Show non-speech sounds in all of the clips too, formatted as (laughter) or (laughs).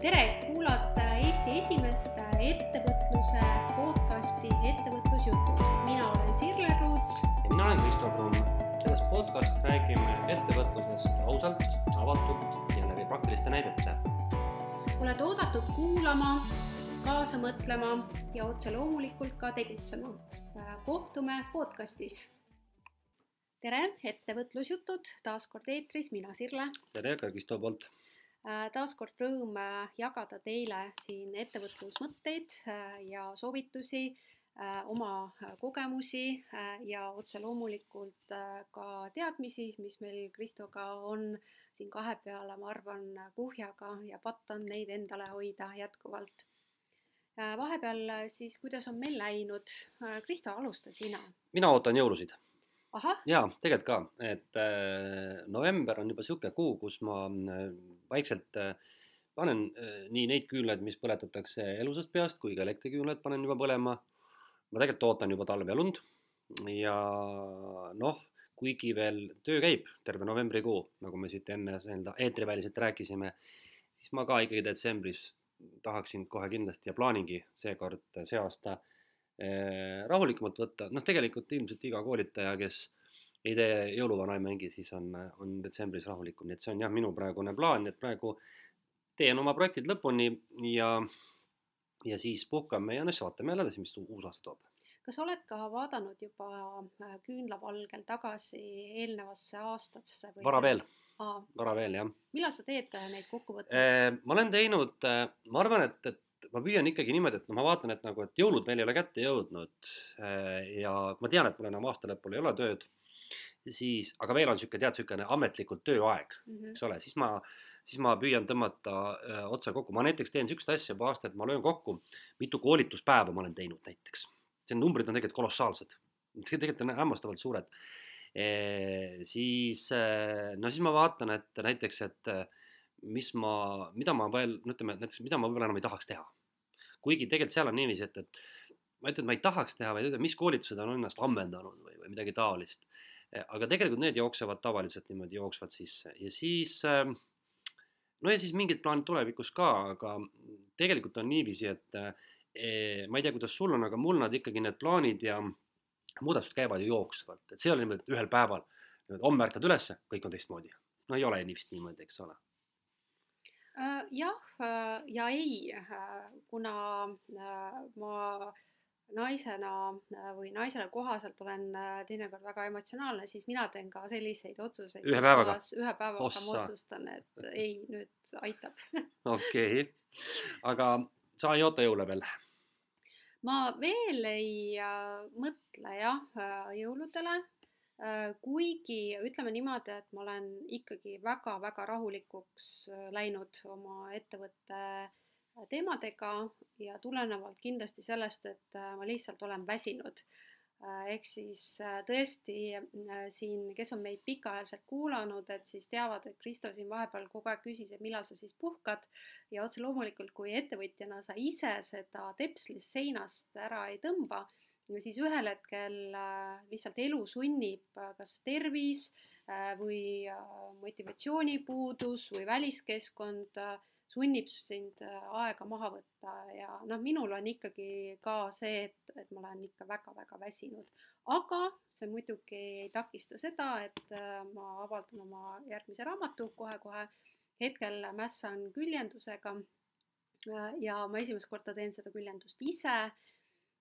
tere, kuulate Eesti esimest ettevõtluse podcasti Ettevõtlusjutud. mina olen Sirle Ruuts. ja mina olen Kristo Kruun. selles podcastis räägime ettevõtlusest ausalt, avatult ja läbi praktiliste näidete. oled oodatud kuulama, kaasa mõtlema ja otse loomulikult ka tegutsema. kohtume podcastis. tere, Ettevõtlusjutud taas kord eetris, mina Sirle tere ka Kristo poolt taaskord rõõm äh, jagada teile siin ettevõtlusmõtteid äh, ja soovitusi, oma kogemusi ja otse loomulikult ka teadmisi, mis meil Kristoga on siin kahe peale, ma arvan, kuhjaga ja patt on neid endale hoida jätkuvalt. vahepeal siis, kuidas on meil läinud? Kristo, alusta sina. mina ootan jõulusid jaa, tegelikult ka, et äh, november on juba niisugune kuu, kus ma äh, vaikselt äh, panen äh, nii neid küünlaid, mis põletatakse elusast peast, kui ka elektriküünlaid panen juba põlema. ma tegelikult ootan juba talve ja noh, kuigi veel töö käib terve novembrikuu, nagu me siit enne nii-öelda eetriväliselt rääkisime, siis ma ka ikkagi detsembris tahaksin kohe kindlasti ja plaaningi seekord see aasta äh, rahulikumalt võtta, noh, tegelikult ilmselt iga koolitaja, kes ei tee jõuluvana ei mängi, siis on, on detsembris rahulikum, nii et see on jah, minu praegune plaan, et praegu teen oma projektid lõpuni ja, ja siis puhkame ja noh, siis vaatame jälle edasi, mis uus aasta toob. kas oled ka vaadanud juba äh, küünlavalgel tagasi eelnevasse aastasse? vara veel, vara veel jah. millal sa teed äh, neid kokkuvõtteid? Eh, ma olen teinud, ma arvan, et, et ma püüan ikkagi niimoodi, et no ma vaatan, et nagu, et jõulud veel ei ole kätte jõudnud äh, ja ma tean, et mul enam aasta lõpul ei ole tööd, siis, aga veel on niisugune, tead, niisugune ametlikult tööaeg mm, -hmm. eks ole, siis ma, siis ma püüan tõmmata öö, äh, otsa kokku, ma näiteks teen niisugust asja juba aasta, et ma löön kokku, mitu koolituspäeva ma olen teinud näiteks. see numbrid on tegelikult kolossaalsed, (laughs) tegelikult on hämmastavalt suured e,. siis, äh, no siis ma vaatan, et näiteks, et mis ma, mida ma veel, no ütleme, näiteks mida ma võib-olla enam ei tahaks teha. kuigi tegelikult seal on niiviisi, et, et ma ei ütle, et ma ei tahaks teha, vaid ütlen, mis koolitused on ennast ammendanud või, või midagi taolist. Aga tegelikult need jooksevad tavaliselt niimoodi jooksvalt sisse. Ja siis ähm, no ja siis mingid plaanid tulevikus ka, aga tegelikult on niiviisi, et eh, ma ei tea, kuidas sul on, aga mul nad ikkagi need plaanid ja muudatused käivad ju jooksvalt, et see ei ole niimoodi, et ühel päeval homme ärkad ülesse, kõik on teistmoodi. no ei ole vist niimoodi, eks ole. Äh, jah äh, ja ei, äh, kuna ma naisena või naisele kohaselt olen teinekord väga emotsionaalne, siis mina teen ka selliseid otsuseid. ühe päevaga? ühe päevaga Ossa. ma otsustan, et (laughs) ei, nüüd aitab. okei, aga sa ei oota jõule veel? ma veel ei mõtle jah jõuludele Äh, kuigi ütleme niimoodi, et ma olen ikkagi väga-väga rahulikuks äh, läinud oma ettevõtte äh, teemadega ja tulenevalt kindlasti sellest, et ma lihtsalt olen väsinud. ehk siis tõesti siin, kes on meid pikaajaliselt kuulanud, et siis teavad, et Kristo siin vahepeal kogu aeg küsis, et millal sa siis puhkad ja otse loomulikult, kui ettevõtjana sa ise seda tepslist seinast ära ei tõmba siis ühel hetkel äh, lihtsalt elu sunnib äh, kas tervis äh, või motivatsioonipuudus või väliskeskkond sunnib sind aega maha võtta ja noh, minul on ikkagi ka see, et, et ma olen ikka väga-väga väsinud. aga see muidugi ei takista seda, et ma avaldan oma järgmise raamatu kohe-kohe. hetkel mässan küljendusega. ja ma esimest korda teen seda küljendust ise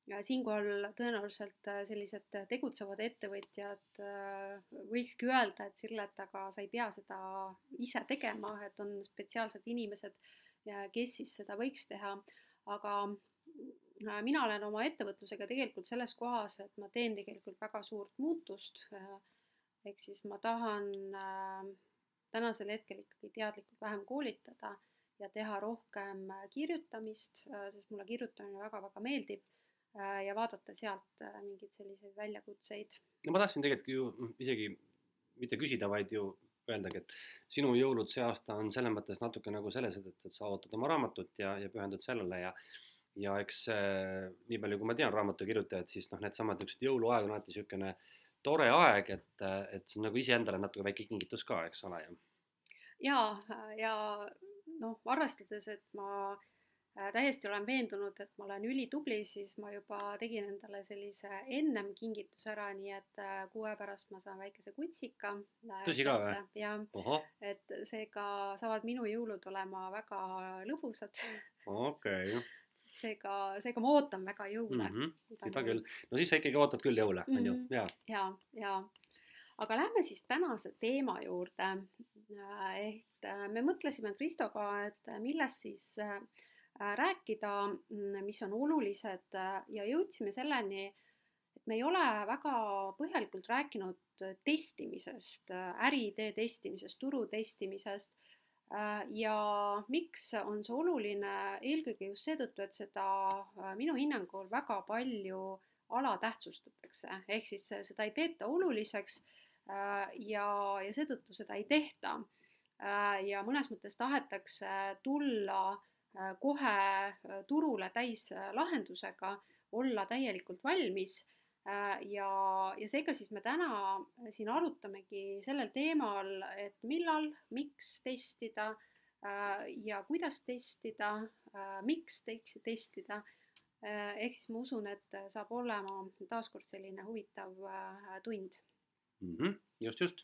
ja siinkohal tõenäoliselt äh, sellised tegutsevad ettevõtjad äh, võikski öelda, et Sirle, et aga sa ei pea seda ise tegema, et on spetsiaalsed inimesed, kes siis seda võiks teha. aga äh, mina olen oma ettevõtlusega tegelikult selles kohas, et ma teen tegelikult väga suurt muutust. ehk siis ma tahan tänasel hetkel ikkagi teadlikult vähem koolitada ja teha rohkem kirjutamist, sest mulle kirjutamine väga-väga meeldib ja vaadata sealt äh, mingeid selliseid väljakutseid. no ma tahtsin tegelikult ju noh, isegi mitte küsida, vaid ju öeldagi, et sinu jõulud see aasta on selles mõttes natuke nagu selles, et, et sa ootad oma raamatut ja, ja pühendud sellele ja ja eks äh, nii palju, kui ma tean raamatukirjutajad, siis noh, needsamad niisugused jõuluaeg on alati niisugune tore aeg, et, et see on nagu iseendale natuke väike kingitus ka, eks ole ju. ja, ja noh, arvestades, et ma äh, täiesti olen veendunud, et ma olen ülitubli, siis ma juba tegin endale sellise ennem kingituse ära, nii et äh, kuu aja pärast ma saan väikese kutsika. tõsi ka või? jah, et seega saavad minu jõulud olema väga lõbusad. (laughs) okei okay seega, seega ma ootan väga jõule mm. -hmm, seda küll, no siis sa ikkagi ootad küll jõule mm, -hmm. on ju, mhm. ja. ja, ja aga lähme siis tänase teema juurde. et äh, me mõtlesime Kristoga, et millest siis äh, rääkida, mm, mis on olulised äh, ja jõudsime selleni, et me ei ole väga põhjalikult rääkinud testimisest, äriidee testimisest, turu testimisest. ja miks on see oluline, eelkõige just seetõttu, et seda minu hinnangul väga palju alatähtsustatakse, ehk siis seda ei peeta oluliseks Äh, ja, ja seetõttu seda ei tehta. Äh, ja mõnes mõttes tahetakse tulla äh, kohe turule täislahendusega, olla täielikult valmis ja, ja seega siis me täna siin arutamegi sellel teemal, et millal, miks testida ja kuidas testida, miks testida. ehk siis ma usun, et saab olema taaskord selline huvitav tund mm. -hmm, just, just.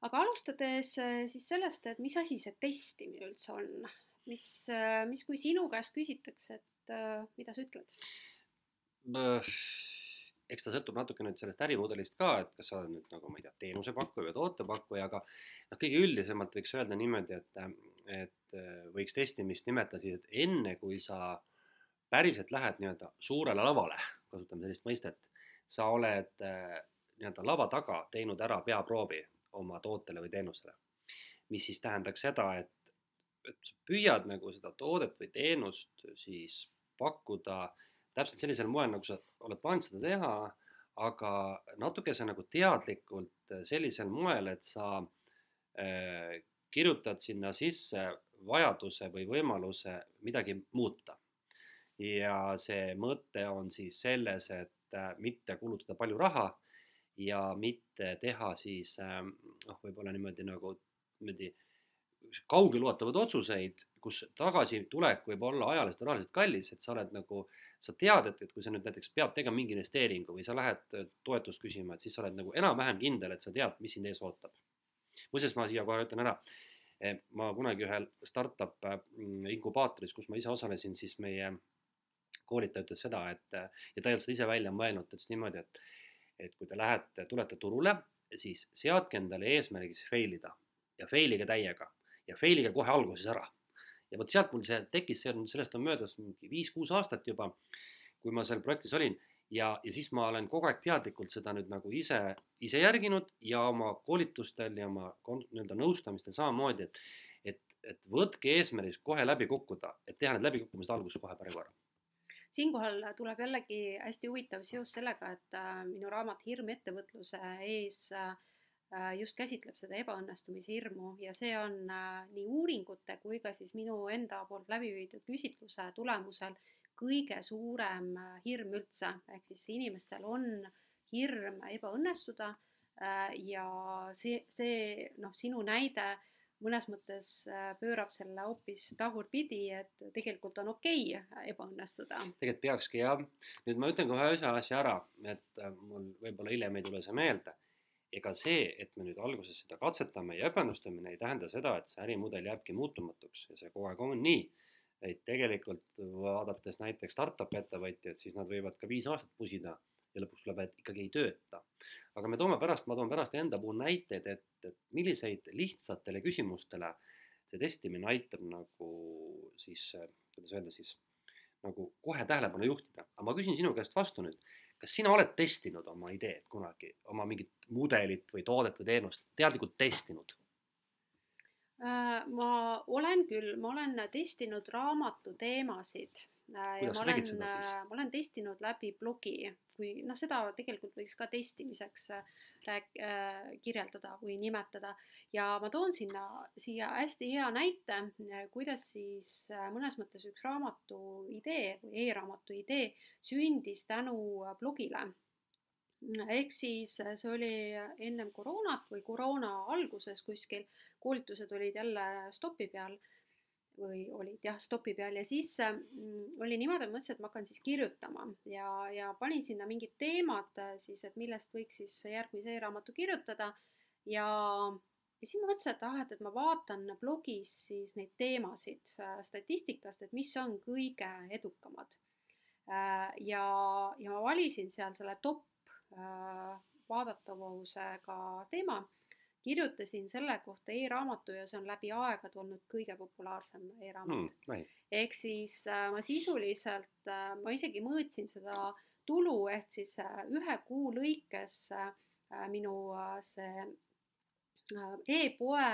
aga alustades äh, siis sellest, et mis asi see testimine üldse on, mis, äh, mis, kui sinu käest küsitakse, et äh, mida sa ütled? eks ta sõltub natuke nüüd sellest ärimudelist ka, et kas sa oled nüüd nagu ma ei tea, teenusepakkuja või tootepakkuja, aga noh, kõige üldisemalt võiks öelda niimoodi, et, et võiks testimist nimetada siis, et enne kui sa päriselt lähed nii-öelda suurele lavale, kasutame sellist mõistet, sa oled nii-öelda lava taga teinud ära peaproovi oma tootele või teenusele. mis siis tähendaks seda, et, et püüad nagu seda toodet või teenust siis pakkuda täpselt sellisel moel, nagu sa oled plaaninud seda teha, aga natukese nagu teadlikult sellisel moel, et sa äh, kirjutad sinna sisse vajaduse või võimaluse midagi muuta. ja see mõte on siis selles, et äh, mitte kulutada palju raha ja mitte teha siis ähm, noh, võib-olla niimoodi nagu niimoodi kaugeluulatavaid otsuseid, kus tagasitulek võib olla ajaliselt ja rahaliselt kallis, et sa oled nagu, sa tead, et, et kui sa nüüd näiteks pead tegema mingi investeeringu või sa lähed äh, toetust küsima, et siis sa oled nagu enam-vähem kindel, et sa tead, mis sind ees ootab. muuseas, ma siia kohe ütlen ära, eh, ma kunagi ühel startup äh, inkubaatoris, kus ma ise osalesin, siis meie koolitaja ütles seda, et ja ta ei olnud seda ise välja mõelnud, ta ütles niimoodi, et et kui te lähete, tulete turule, siis seadke endale eesmärgiks fail ida ja fail ige täiega ja fail ige kohe alguses ära. ja vot sealt mul see tekkis, see on, sellest on möödas mingi viis-kuus aastat juba, kui ma seal projektis olin ja, ja siis ma olen kogu aeg teadlikult seda nüüd nagu ise, ise järginud ja oma koolitustel ja oma nii-öelda nõustamistel samamoodi, et, et, võtke eesmärgiks kohe läbi kukkuda, et teha need läbikukkumised alguses kohe päris korra siinkohal tuleb jällegi hästi huvitav seos sellega, et äh, minu raamat Hirm ettevõtluse ees äh, just käsitleb seda ebaõnnestumise hirmu ja see on äh, nii uuringute kui ka siis minu enda poolt läbi viidud küsitluse tulemusel kõige suurem hirm üldse, ehk siis inimestel on hirm ebaõnnestuda ja see, see noh, sinu näide mõnes mõttes äh, pöörab selle hoopis tagurpidi, et tegelikult on okei okay ebaõnnestuda. tegelikult peakski jah, nüüd ma ütlen kohe ühe asja ära, et äh, mul võib-olla hiljem ei tule see meelde. Ega see, et me nüüd alguses seda katsetame ja ebaõnnestumine ei tähenda seda, et see ärimudel jääbki muutumatuks ja see kogu aeg on nii. et tegelikult vaadates näiteks startup'i ettevõtjaid, siis nad võivad ka viis aastat pusida ja lõpuks tuleb, et ikkagi ei tööta aga me toome pärast, ma toon pärast enda puhul näiteid, et, et milliseid lihtsatele küsimustele see testimine aitab nagu siis, kuidas öelda siis, nagu kohe tähelepanu juhtida. aga ma küsin sinu käest vastu nüüd, kas sina oled testinud oma ideed kunagi, oma mingit mudelit või toodet või teenust, teadlikult testinud? Äh, ma olen küll, ma olen testinud raamatu teemasid ja ma olen, äh, ma olen testinud läbi blogi, kui noh, seda tegelikult võiks ka testimiseks äh, rääk- äh,, kirjeldada või nimetada. ja ma toon sinna, siia hästi hea näite, kuidas siis mõnes mõttes üks raamatu idee või e-raamatu idee sündis tänu blogile. ehk siis see oli ennem koroonat või koroona alguses kuskil, koolitused olid jälle stopi peal või olid jah, stopi peal ja siis mm, oli niimoodi, et mõtlesin, et ma hakkan siis kirjutama ja, ja panin sinna mingid teemad äh, siis, et millest võiks siis järgmise e-raamatu kirjutada ja, ja siis ma mõtlesin, et ah, et, et ma vaatan blogis siis neid teemasid äh, statistikast, et mis on kõige edukamad. Äh, ja, ja ma valisin seal selle top vaadatavusega teema kirjutasin selle kohta e-raamatu ja see on läbi aegade olnud kõige populaarsem e-raamat mm,. ehk siis äh, ma sisuliselt äh,, ma isegi mõõtsin seda tulu, ehk siis äh, ühe kuu lõikes äh, minu äh, see äh, e-poe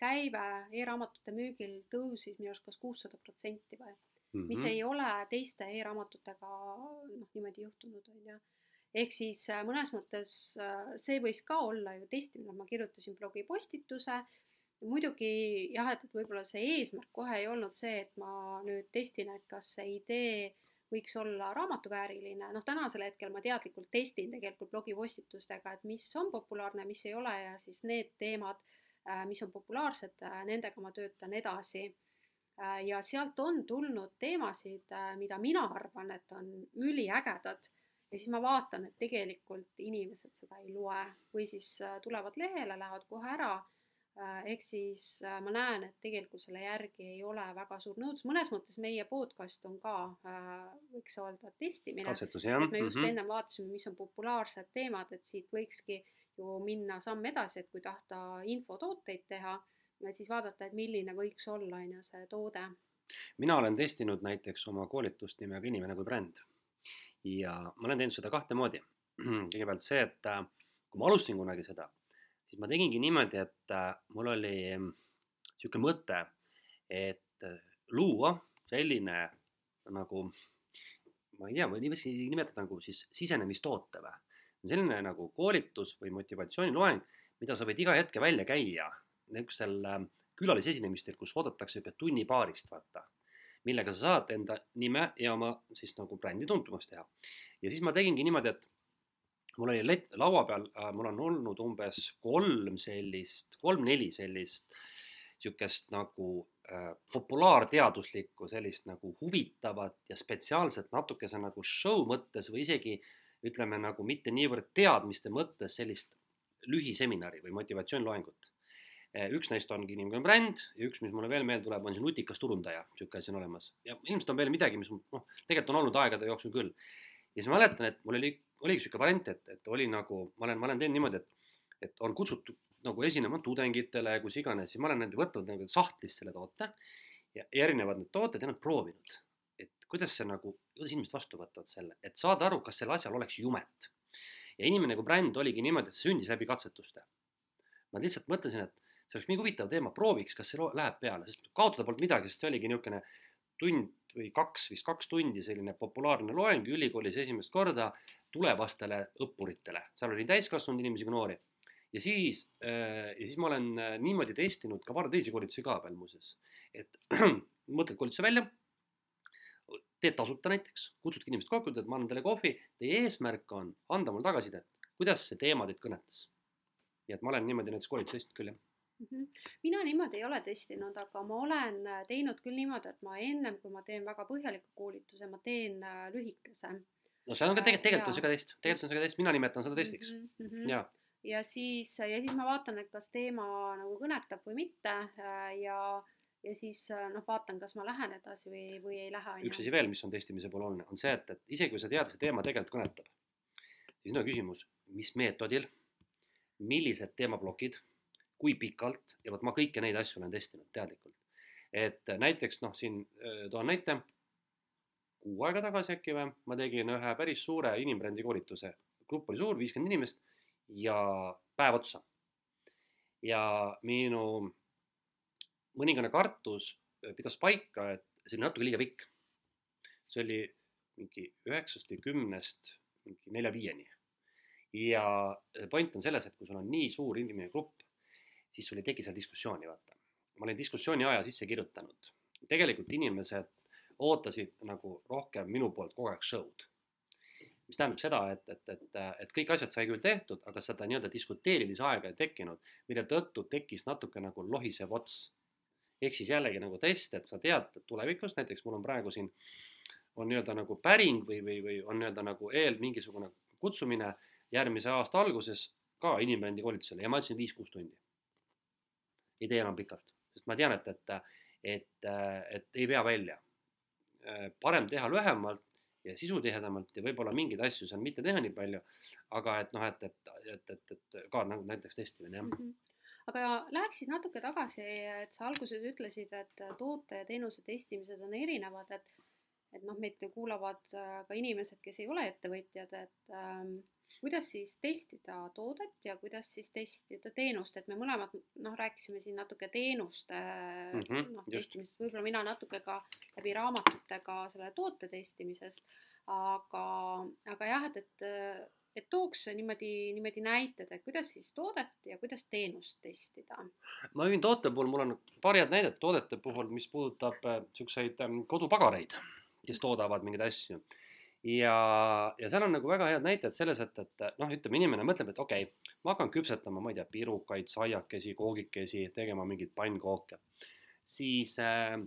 käive e-raamatute müügil tõusis minu arust kas kuussada protsenti või mm, -hmm. mis ei ole teiste e-raamatutega noh, niimoodi juhtunud, on ju ehk siis äh, mõnes mõttes äh, see võis ka olla ju testimine, ma kirjutasin blogipostituse, muidugi jah, et, et võib-olla see eesmärk kohe ei olnud see, et ma nüüd testin, et kas see idee võiks olla raamatuvääriline, noh, tänasel hetkel ma teadlikult testin tegelikult blogipostitustega, et mis on populaarne, mis ei ole ja siis need teemad, äh, mis on populaarsed, nendega ma töötan edasi. ja sealt on tulnud teemasid, mida mina arvan, et on üliägedad ja siis ma vaatan, et tegelikult inimesed seda ei loe või siis äh, tulevad lehele, lähevad kohe ära. Äh, ehk siis äh, ma näen, et tegelikult selle järgi ei ole väga suur nõudlus, mõnes mõttes meie podcast on ka, võiks öelda, testimine. katsetus jah. me just mm -hmm. ennem vaatasime, mis on populaarsed teemad, et siit võikski ju minna samm edasi, et kui tahta infotooteid teha, siis vaadata, et milline võiks olla, on ju, see toode. mina olen testinud näiteks oma koolitust nimega Inimene kui bränd ja ma olen teinud seda kahte moodi. (clears throat) kõigepealt see, et äh, kui ma alustasin kunagi seda, siis ma tegingi niimoodi, et äh, mul oli niisugune mõte, et äh, luua selline nagu ma ei tea, ma võiks nimetada nagu siis sisenemistoote või. selline nagu koolitus või motivatsiooniloeng, mida sa võid iga hetke välja käia niisugusel külalisesinemistel, kus oodatakse niisugune tunni-paarist, vaata millega sa saad enda nime ja oma siis nagu brändi tuntumaks teha. ja siis ma tegingi niimoodi, et mul oli let-, laua peal äh,, mul on olnud umbes kolm sellist, kolm-neli sellist niisugust nagu äh, populaarteaduslikku, sellist nagu huvitavat ja spetsiaalset natukese nagu show mõttes või isegi ütleme nagu mitte niivõrd teadmiste mõttes sellist lühiseminari või motivatsiooniloengut üks neist ongi inimene bränd ja üks, mis mulle veel meelde tuleb, on see nutikas turundaja, niisugune asi on olemas. ja ilmselt on veel midagi, mis noh, tegelikult on olnud aegade jooksul küll. ja siis ma mäletan, et mul oli, oligi niisugune variant, et, et oli nagu, ma olen, ma olen teinud niimoodi, et, et on kutsutud nagu esinema tudengitele, kus iganes, ja ma olen nende võtnud nagu sahtlist selle toote ja, ja erinevad need tooted ja nad proovinud. et kuidas see nagu, kuidas inimesed vastu võtavad selle, et saada aru, kas sellel asjal oleks jumet. ja inimene kui bränd oligi niimoodi, et sündis läbi katsetuste. ma lihtsalt mõtlesin, et see oleks mingi huvitav teema, prooviks, kas see läheb peale, sest kaotada polnud midagi, sest see oligi niisugune tund või kaks, vist kaks tundi selline populaarne loeng ülikoolis esimest korda tulevastele õppuritele, seal oli täiskasvanud inimesi kui noori. ja siis, äh, ja siis ma olen äh, niimoodi testinud ka varem teisi koolitusi ka veel muuseas, et (clears throat) mõtled koolituse välja, teed tasuta näiteks, kutsudki inimesed kokku, ütled, ma annan teile kohvi, teie eesmärk on anda mulle tagasisidet, kuidas see teema teid kõnetas. nii et ma olen niimoodi näiteks koolitusi testinud küll, jah. Mina niimoodi ei ole testinud, aga ma olen äh, teinud küll niimoodi, et ma ennem kui ma teen väga põhjaliku koolituse, ma teen äh, lühikese. no see on ka tegelikult, tegelikult on see ka test, tegelikult on see ka test, mina nimetan seda testiks mm. -hmm. ja ja siis, ja siis ma vaatan, et kas teema nagu kõnetab või mitte äh, ja, ja siis noh, vaatan, kas ma lähen edasi või, või ei lähe. üks asi veel, mis on testimise puhul oluline, on see, et, et isegi kui sa tead, see teema tegelikult kõnetab, siis on küsimus, mis meetodil, millised teemaplokid kui pikalt ja vot ma kõiki neid asju olen testinud teadlikult. et näiteks noh, siin toon näite, kuu aega tagasi äkki või, ma tegin ühe päris suure inimbrändi koolituse, grupp oli suur, viiskümmend inimest ja päev otsa. ja minu mõningane kartus pidas paika, et see oli natuke liiga pikk. see oli mingi üheksast või kümnest mingi nelja-viieni. ja point on selles, et kui sul on nii suur inimene grupp, siis sul ei teki seal diskussiooni, vaata. ma olin diskussiooni aja sisse kirjutanud. tegelikult inimesed ootasid nagu rohkem minu poolt kogu aeg show'd. mis tähendab seda, et, et, et, et kõik asjad sai küll tehtud, aga seda nii-öelda diskuteerimise aega ei tekkinud, mille tõttu tekkis natuke nagu lohisev ots. ehk siis jällegi nagu test, et sa tead, et tulevikus näiteks mul on praegu siin on nii-öelda nagu päring või, või, või on nii-öelda nagu eel mingisugune kutsumine järgmise aasta alguses ka inimbrändi koolitusele ja ma ütlesin viis-kuus tundi. Ei tee enam pikalt, sest ma tean, et, et, et, et ei vea välja. parem teha lühemalt ja sisutihedamalt ja võib-olla mingeid asju seal mitte teha nii palju, aga et noh, et, et, et, et, et ka nagu näiteks testimine jah mm. -hmm aga läheksid natuke tagasi, et sa alguses ütlesid, et toote ja teenuse testimised on erinevad, et et noh, meid kuulavad ka inimesed, kes ei ole ettevõtjad, et ähm, kuidas siis testida toodet ja kuidas siis testida teenust, et me mõlemad noh, rääkisime siin natuke teenuste mm -hmm, noh, testimisest, võib-olla mina natuke ka läbi raamatutega selle toote testimisest, aga, aga jah, et, et et tooks niimoodi, niimoodi näited, et kuidas siis toodet ja kuidas teenust testida? ma võin toote puhul, mul on paar head näidet toodete puhul, mis puudutab niisuguseid äh, kodupagareid, kes toodavad mingeid asju ja, ja seal on nagu väga head näited selles, et, et noh, ütleme inimene mõtleb, et okei okay,, ma hakkan küpsetama, ma ei tea, pirukaid, saiakesi, koogikesi, tegema mingeid pannkooke. siis äh,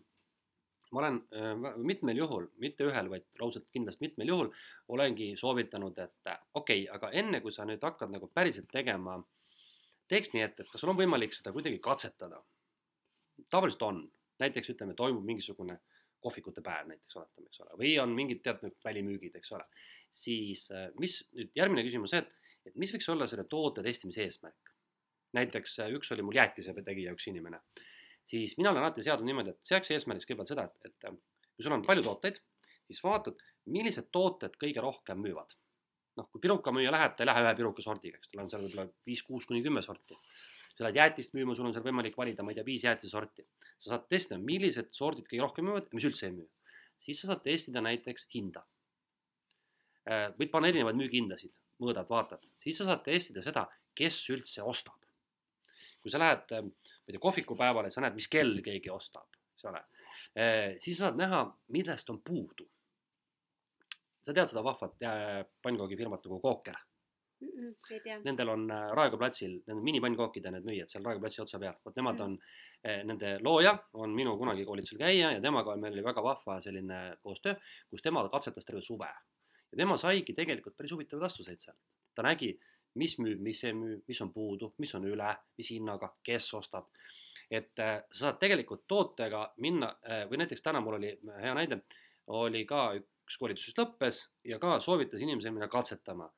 ma olen äh, mitmel juhul, mitte ühel, vaid raudselt kindlasti mitmel juhul olengi soovitanud, et okei okay,, aga enne kui sa nüüd hakkad nagu päriselt tegema, teeks nii, et, et kas sul on võimalik seda kuidagi katsetada. tavaliselt on, näiteks ütleme, toimub mingisugune äh, kohvikute päev näiteks oletame, eks ole, või on mingid teatud välimüügid, eks ole, siis äh, mis nüüd järgmine küsimus et, et mis võiks olla selle toote testimise eesmärk? näiteks äh, üks oli mul jäätise tegija üks inimene, siis mina olen alati seadnud niimoodi, et seaks eesmärgiks kõigepealt seda, et, et äh, kui sul on palju tooteid, siis vaatad, millised tooted kõige rohkem müüvad. noh, kui pirukamüüja läheb, ta ei lähe ühe piruka sordiga, eks tal on seal võib-olla viis, kuus kuni kümme sorti sa lähed jäätist müüma, sul on seal võimalik valida, ma ei tea, viis jäätisorti. sa saad testida, millised sordid kõige rohkem müüvad ja mis üldse ei müü. siis sa saad testida näiteks hinda. Äh, võid panna erinevaid müügihindasid, mõõdad, vaatad, siis sa saad testida seda, kes üldse ostab. kui sa lähed, äh, ma ei tea, kohvikupäevale, sa näed, mis kell keegi ostab, eks ole. Äh, siis sa saad näha, millest on puudu. sa tead seda vahvat pannkoogifirmat nagu Kooker Ei tea. Nendel on äh, Raekoja platsil, need minipannkookide need müüjad seal Raekoja platsi otsa peal, vot nemad mm. on eh,, nende looja on minu kunagi koolitusel käija ja temaga meil oli väga vahva selline koostöö, kus tema katsetas terve suve. ja tema saigi tegelikult päris huvitavaid vastuseid sealt. ta nägi, mis müüb, mis ei müü, mis on puudu, mis on üle, mis hinnaga, kes ostab. et äh, sa saad tegelikult tootega minna äh, või näiteks täna mul oli hea näide, oli ka üks koolitus lõppes ja ka soovitas inimesel minna katsetama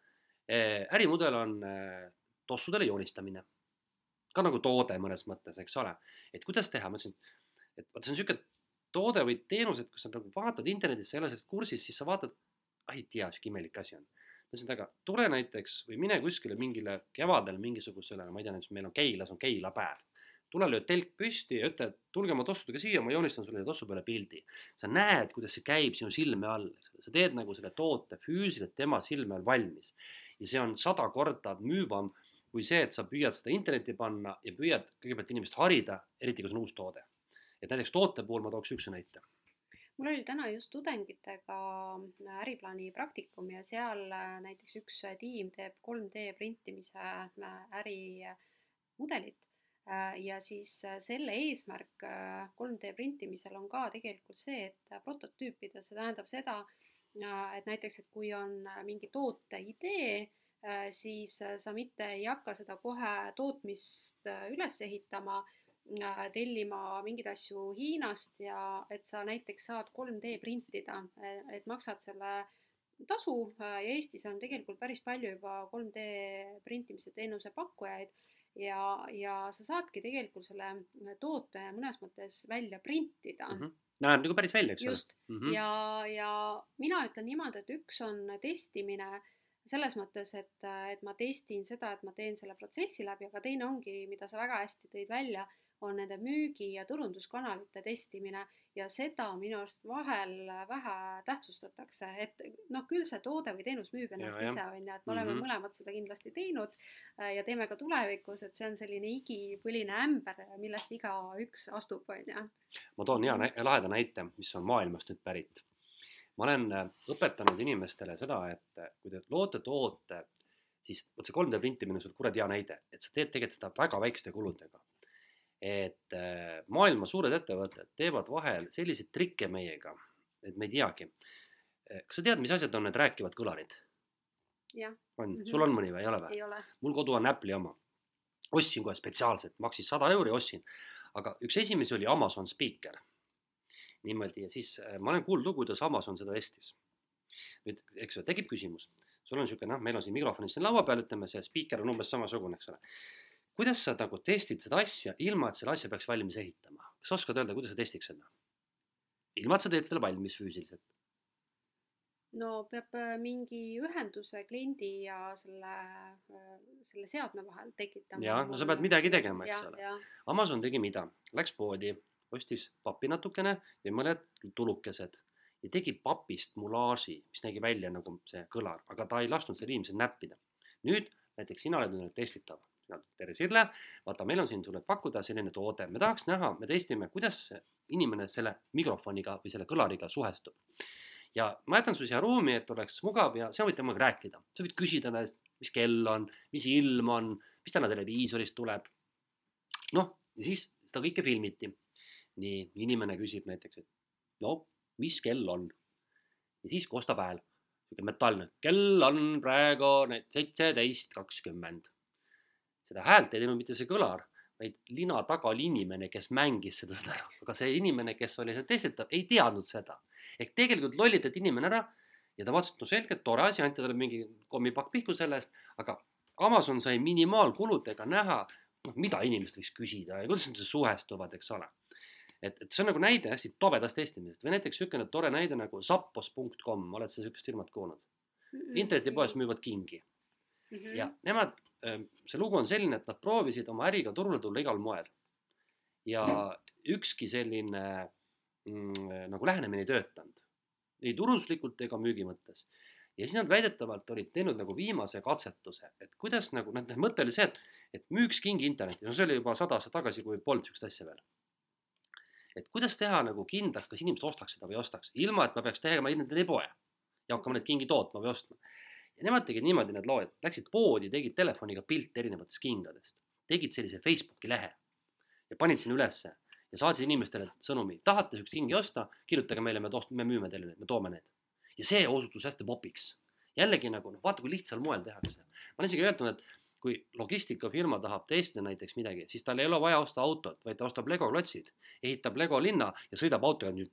ärimudel on eh, tossudele joonistamine. ka nagu toode mõnes mõttes, eks ole. et kuidas teha, ma ütlesin, et vaata, see on niisugune toode või teenus, et kui sa nagu vaatad internetis, sa ei ole sellest kursis, siis sa vaatad, ah ei tea, sihuke imelik asi on. ma ütlesin, et aga tule näiteks või mine kuskile mingile kevadel mingisugusele, ma ei tea, näiteks meil on Keilas on keilapäev tule löö telk püsti ja ütle, et tulge oma tossudega siia, ma joonistan sulle tossu peale pildi. sa näed, kuidas see käib sinu silme all, sa teed nagu selle toote füüsiliselt tema silme all valmis ja see on sada korda müüvam kui see, et sa püüad seda internetti panna ja püüad kõigepealt inimest harida, eriti kui see on uus toode. et näiteks toote puhul ma tooks niisuguse näite mul oli täna just tudengitega äriplaani praktikum ja seal äh, näiteks üks tiim teeb 3D printimise äh, ärimudelit. Äh, ja siis selle eesmärk 3D printimisel on ka tegelikult see, et prototüüpida, see tähendab seda, et näiteks, et kui on äh, mingi toote idee, äh, siis äh, sa mitte ei hakka seda kohe tootmist üles ehitama, tellima mingeid asju Hiinast ja et sa näiteks saad 3D printida, et maksad selle tasu ja Eestis on tegelikult päris palju juba 3D printimise teenuse pakkujaid ja, ja sa saadki tegelikult selle toote mõnes mõttes välja printida mm. -hmm näeb nagu päris välja, eks ole. just mm, -hmm. ja, ja mina ütlen niimoodi, et üks on testimine selles mõttes, et, et ma testin seda, et ma teen selle protsessi läbi, aga teine ongi, mida sa väga hästi tõid välja, on nende müügi- ja turunduskanalite testimine ja seda minu arust vahel vähe tähtsustatakse, et noh, küll see toode või teenus müüb ennast ja, ise, on ju, et me oleme mm -hmm. mõlemad seda kindlasti teinud äh, ja teeme ka tulevikus, et see on selline igipõline ämber, millest igaüks astub, on ju. ma toon hea nä laheda näite, mis on maailmast nüüd pärit. ma olen äh, õpetanud inimestele seda, et äh, kui te loote toote, siis vot see 3D printimine on sul kuradi hea näide, et sa teed tegelikult seda väga väikeste kuludega et äh, maailma suured ettevõtted teevad vahel selliseid trikke meiega, et me ei teagi. kas sa tead, mis asjad on need rääkivad kõlarid? on mm. -hmm. sul on mõni või ei ole või? ole. mul kodu on Apple'i oma. ostsin kohe spetsiaalselt, maksis sada euri, ostsin. aga üks esimesi oli Amazon Speaker. niimoodi ja siis äh, ma olen kuulnud lugu, kuidas Amazon seda testis. nüüd, eks ju, tekib küsimus, sul on niisugune, noh, meil on siin mikrofonid siin laua peal, ütleme, see spiiker on umbes samasugune, eks ole. Kuidas sa nagu testid seda asja, ilma et selle asja peaks valmis ehitama? kas oskad öelda, kuidas sa testiks seda? ilma, et sa teed selle valmis füüsiliselt. no peab äh, mingi ühenduse kliendi ja selle, selle seadme vahel tekitama. Jaa, no sa pead midagi tegema, eks ole. Amazon tegi mida? Läks poodi, ostis pappi natukene ja mõned tulukesed ja tegi papist mulaaži, mis nägi välja nagu see kõlar, aga ta ei lasknud seal inimesel näppida. nüüd näiteks sina oled nüüd testitav, tere Sirle, vaata, meil on siin sulle pakkuda selline toode, me tahaks näha, me testime, kuidas inimene selle mikrofoniga või selle kõlariga suhestub. ja ma jätan su siia ruumi, et oleks mugav ja sina võid temaga rääkida, sa võid küsida ta käest, mis kell on, mis ilm on, mis täna televiisorist tuleb. noh, ja siis seda kõike filmiti. nii, inimene küsib näiteks, et no mis kell on? ja siis kostab hääl, sihuke metallne, kell on praegu seitseteist kakskümmend. Seda häält ei teinud mitte see kõlar, vaid lina taga oli inimene, kes mängis seda ära, aga see inimene, kes oli seal testitav, ei teadnud seda. ehk tegelikult lollitati inimene ära ja ta vaatas, et no selge, tore asi, anti talle mingi kommipakk pihku selle eest, aga Amazon sai minimaalkuludega näha, noh, mida inimesed võiks küsida ja kuidas nad suhestuvad, eks ole. et, et see on nagu näide hästi tobedast testimisest või näiteks niisugune tore näide nagu zappos.com, oled sa niisugust firmat kuulnud? internetipoes müüvad kingi Mhm. ja nemad, see lugu on selline, et nad proovisid oma äriga turule tulla igal moel. ja ükski selline mm, nagu lähenemine ei töötanud, ei turunduslikult ega müügi mõttes. ja siis nad väidetavalt olid teinud nagu viimase katsetuse, et kuidas nagu, noh, mõte oli see, et, et müüks kingi internetis, no see oli juba sada aastat tagasi, kui polnud niisugust asja veel. et kuidas teha nagu kindlaks, kas inimesed ostaks seda või ei ostaks, ilma et ma peaks tegema internetipoe ja hakkama neid kingi tootma või ostma ja nemad tegid niimoodi, need loojad, läksid poodi, tegid telefoniga pilte erinevatest kingadest, tegid sellise Facebooki lehe ja panid sinna ülesse ja saatsid inimestele sõnumi, tahate siukest kingi osta, kirjutage meile, me tost-, me müüme teile need, me toome need. ja see osutus hästi popiks. jällegi nagu noh, vaata kui lihtsal moel tehakse. ma olen isegi öelnud, et kui logistikafirma tahab testida näiteks midagi, siis tal ei ole vaja osta autot, vaid ta ostab Lego klotsid, ehitab Lego linna ja sõidab autoga nüüd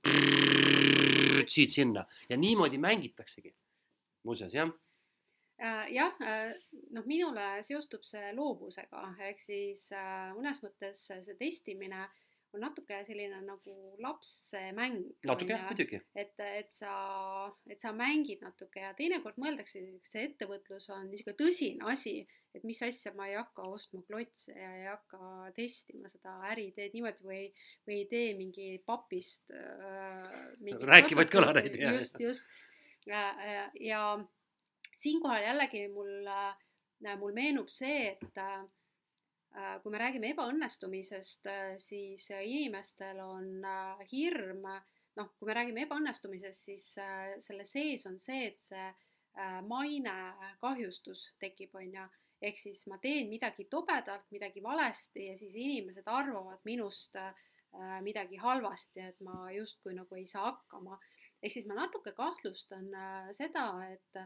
siit-sinna ja niimoodi mängitaksegi. muuseas jah jah, noh, minule seostub see loovusega, ehk siis äh, mõnes mõttes see testimine on natuke selline nagu lapse mäng. natuke jah, muidugi. et, et sa, et sa mängid natuke ja teinekord mõeldakse, see ettevõtlus on niisugune tõsine asi, et mis asja ma ei hakka ostma klotse ja ei hakka testima seda äri, teed niimoodi või, või ei tee mingi papist äh,. rääkivaid kõlareid. just, just ja, ja, ja siinkohal jällegi mul, mul meenub see, et kui me räägime ebaõnnestumisest, siis inimestel on hirm, noh, kui me räägime ebaõnnestumisest, siis selle sees on see, et see maine kahjustus tekib, on ju, ehk siis ma teen midagi tobedat, midagi valesti ja siis inimesed arvavad minust midagi halvasti, et ma justkui nagu ei saa hakkama. ehk siis ma natuke kahtlustan seda, et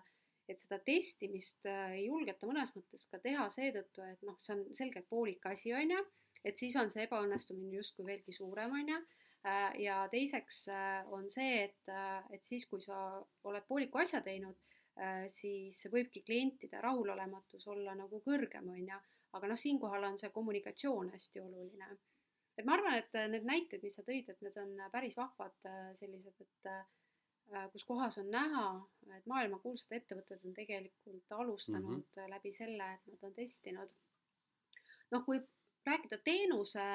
et seda testimist ei julgeta mõnes mõttes ka teha seetõttu, et noh, see on selgelt poolik asi, on ju, et siis on see ebaõnnestumine justkui veelgi suurem, on ju. ja teiseks on see, et, et siis, kui sa oled pooliku asja teinud, siis võibki klientide rahulolematus olla nagu kõrgem, on ju, aga noh, siinkohal on see kommunikatsioon hästi oluline. et ma arvan, et need näited, mis sa tõid, et need on päris vahvad sellised, et kus kohas on näha, et maailmakuulsad ettevõtted on tegelikult alustanud mm -hmm. läbi selle, et nad on testinud. noh, kui rääkida teenuse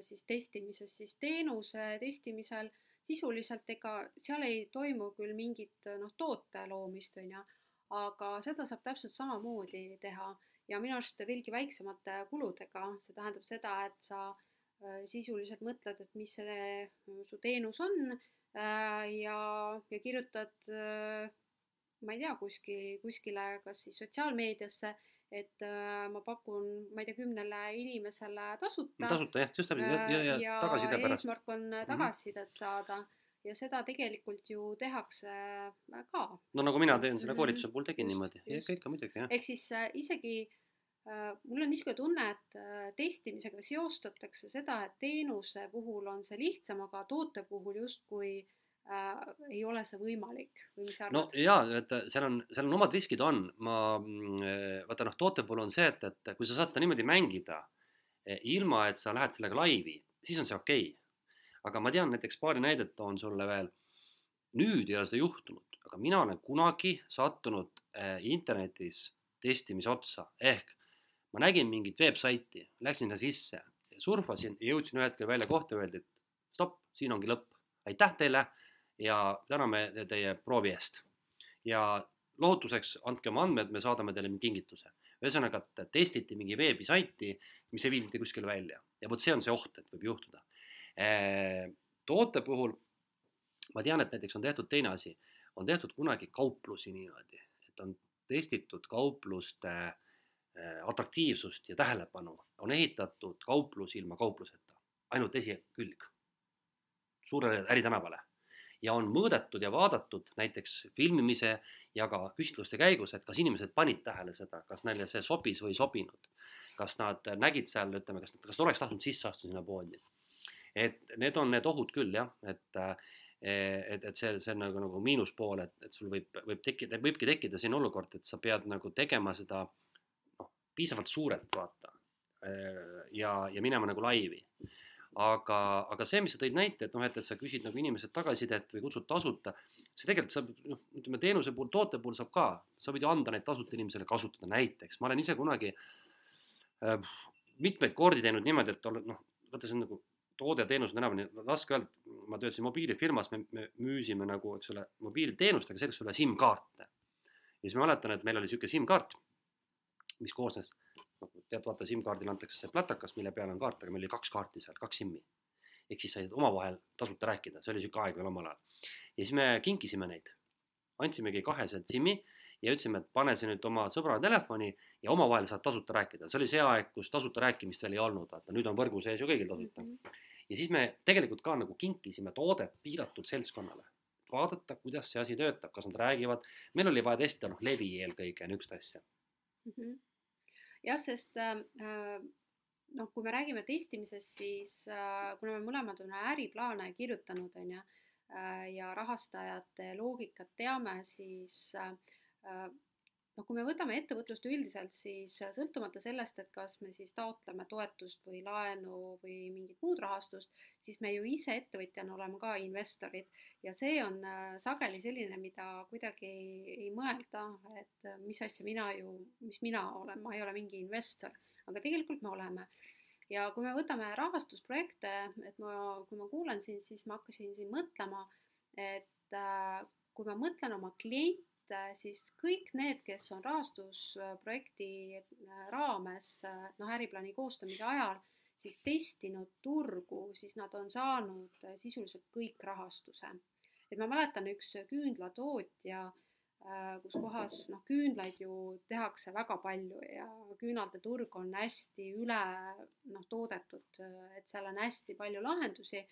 siis testimisest, siis teenuse testimisel sisuliselt ega seal ei toimu küll mingit noh, toote loomist, on ju, aga seda saab täpselt samamoodi teha ja minu arust veelgi väiksemate kuludega, see tähendab seda, et sa sisuliselt mõtled, et mis see su teenus on ja, ja kirjutad, ma ei tea, kuskil, kuskile, kas siis sotsiaalmeediasse et äh, ma pakun, ma ei tea, kümnele inimesele tasuta tasuta jah, just täpselt ja, ja, ja, ja tagasiside pärast. eesmärk on Mhm. tagasisidet saada ja seda tegelikult ju tehakse ka. no nagu mina teen selle Mhm. koolituse puhul tegin Just, niimoodi, ikka, ikka muidugi jah. ehk siis äh, isegi äh, mul on niisugune tunne, et äh, testimisega seostatakse seda, et teenuse puhul on see lihtsam, aga toote puhul justkui äh, ei ole see võimalik või mis sa no arvad? jaa, et seal on, seal on omad riskid on, ma vaata noh, toote puhul on see, et, et kui sa saad seda niimoodi mängida eh, ilma, et sa lähed sellega laivi, siis on see okei okay. aga ma tean näiteks paari näidet toon sulle veel. nüüd ei ole seda juhtunud, aga mina olen kunagi sattunud eh, internetis testimise otsa, ehk ma nägin mingit veebsaiti, läksin sinna sisse, surfasin ja jõudsin ühel hetkel välja kohta, öeldi, et stopp, siin ongi lõpp, aitäh teile ja täname teie proovi eest. ja lohutuseks andke oma andmed, me saadame teile kingituse. ühesõnaga, et testiti mingi veebisaiti, mis ei viinud kuskile välja ja vot see on see oht, et võib juhtuda. toote puhul ma tean, et näiteks on tehtud teine asi, on tehtud kunagi kauplusi niimoodi, et on testitud kaupluste eh, atraktiivsust ja tähelepanu, on ehitatud kauplus ilma kaupluseta, ainult esikülg suurele äritänavale ja on mõõdetud ja vaadatud näiteks filmimise ja ka küsitluste käigus, et kas inimesed panid tähele seda, kas neile see sobis või ei sobinud. kas nad nägid seal, ütleme, kas, kas nad oleks tahtnud sisse astuda sinna poodi. et need on need ohud küll jah, et et, et see, see on nagu, nagu miinuspool, et, et sul võib, võib tekkida, võibki tekkida selline olukord, et sa pead nagu tegema seda piisavalt suurelt vaata. Ja, ja minema nagu laivi. Aga, aga see, mis sa tõid näite, et noh, et, et sa küsid nagu inimesed tagasisidet või kutsud tasuta, see tegelikult saab, noh, ütleme teenuse puhul, toote puhul saab ka, sa võid ju anda neid tasuta inimesele kasutada, näiteks. Ma olen ise kunagi äh, mitmeid kordi teinud niimoodi, et olen noh, vaata see on nagu toode ja teenus on enam-vähem raske öelda, ma töötasin mobiilifirmas, me, me müüsime nagu, eks ole, mobiilteenust, aga selleks oli SIM-kaarte. ja siis ma mäletan, et meil oli niisugune SIM-kaart, mis koosnes noh, tead, vaata SIM-kaardile antakse see platakas, mille peal on kaart, aga meil oli kaks kaarti seal, kaks SIM-i. ehk siis said omavahel tasuta rääkida, see oli niisugune aeg veel omal ajal. ja siis me kinkisime neid, antsimegi kahesed SIM-i ja ütlesime, et pane see nüüd oma sõbra telefoni ja omavahel saad tasuta rääkida, see oli see aeg, kus tasuta rääkimist veel ei olnud, vaata nüüd on võrgu sees ju kõigil tasuta mm. -hmm. ja siis me tegelikult ka nagu kinkisime toodet piiratud seltskonnale, vaadata, kuidas see asi töötab, kas nad räägivad, meil oli vaja testida noh, levi eelkõige niisugust asja mm. -hmm jah, sest äh, noh, kui me räägime testimisest, siis äh, kuna me mõlemad oleme äriplaane kirjutanud, on ju, ja rahastajate loogikat teame, siis äh, noh, kui me võtame ettevõtlust üldiselt, siis sõltumata sellest, et kas me siis taotleme toetust või laenu või mingit muud rahastust, siis me ju ise ettevõtjana oleme ka investorid. Ja see on sageli selline, mida kuidagi ei, mõelda, et mis asja mina ju, mis mina olen, ma ei ole mingi investor, aga tegelikult me oleme. Ja kui me võtame rahastusprojekte, et ma, kui ma kuulan sind, siis ma hakkasin siin mõtlema, et äh, kui ma mõtlen oma kliente, siis kõik need, kes on rahastusprojekti raames noh, äriplaani koostamise ajal, siis testinud turgu, siis nad on saanud sisuliselt kõik rahastuse. et ma mäletan, üks küünlatootja kus kohas noh, küünlaid ju tehakse väga palju ja küünalde turg on hästi üle noh, toodetud, et seal on hästi palju lahendusi.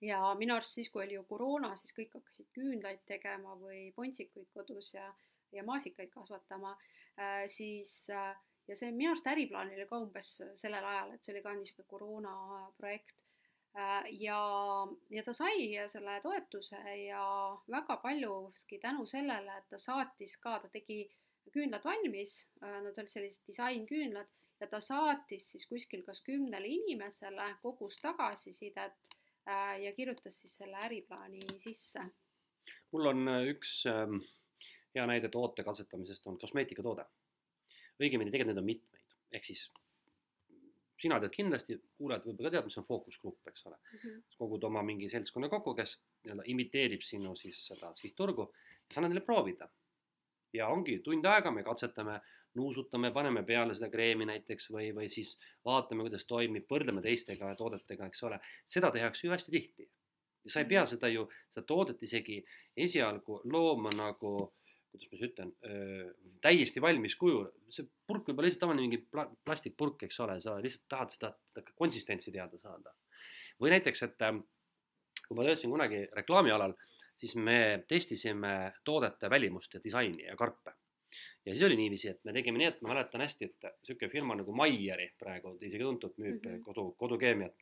Ja minu arust siis, kui oli ju koroona, siis kõik hakkasid küünlaid tegema või pontsikuid kodus ja, ja maasikaid kasvatama, siis ja see minu arust äriplaan oli ka umbes sellel ajal, et see oli ka niisugune koroona projekt. Ja, ja ta sai selle toetuse ja väga paljuski tänu sellele, et ta saatis ka, ta tegi küünlad valmis, nad olid sellised disainküünlad ja ta saatis siis kuskil kas kümnele inimesele, kogus tagasisidet ja kirjutas siis selle äriplaani sisse. mul on üks hea näide toote katsetamisest on kosmeetikatoode. õigemini tegelikult neid on mitmeid, ehk siis sina tead kindlasti, kuulajad võib-olla ka teavad, mis on fookusgrupp, eks ole mm. -hmm. kogud oma mingi seltskonna kokku, kes nii-öelda imiteerib sinu siis seda sihtturgu ja sa annad neile proovida. ja ongi tund aega, me katsetame, nuusutame, paneme peale seda kreemi näiteks või, või siis vaatame, kuidas toimib, võrdleme teistega toodetega, eks ole. seda tehakse ju hästi tihti. ja sa ei pea seda ju, seda toodet isegi esialgu looma nagu kuidas ma siis ütlen, täiesti valmis kujul, see purk võib olla lihtsalt tavaline mingi pla-, plastikpurk, eks ole, sa lihtsalt tahad seda, seda konsistentsi teada saada. või näiteks, et äh, kui ma töötasin kunagi reklaamialal, siis me testisime toodete välimust ja disaini ja karpe. Ja siis oli niiviisi, et me tegime nii, et ma mäletan hästi, et niisugune firma nagu Maieri praegu isegi tuntud, müüb mm -hmm. kodu, kodukeemiat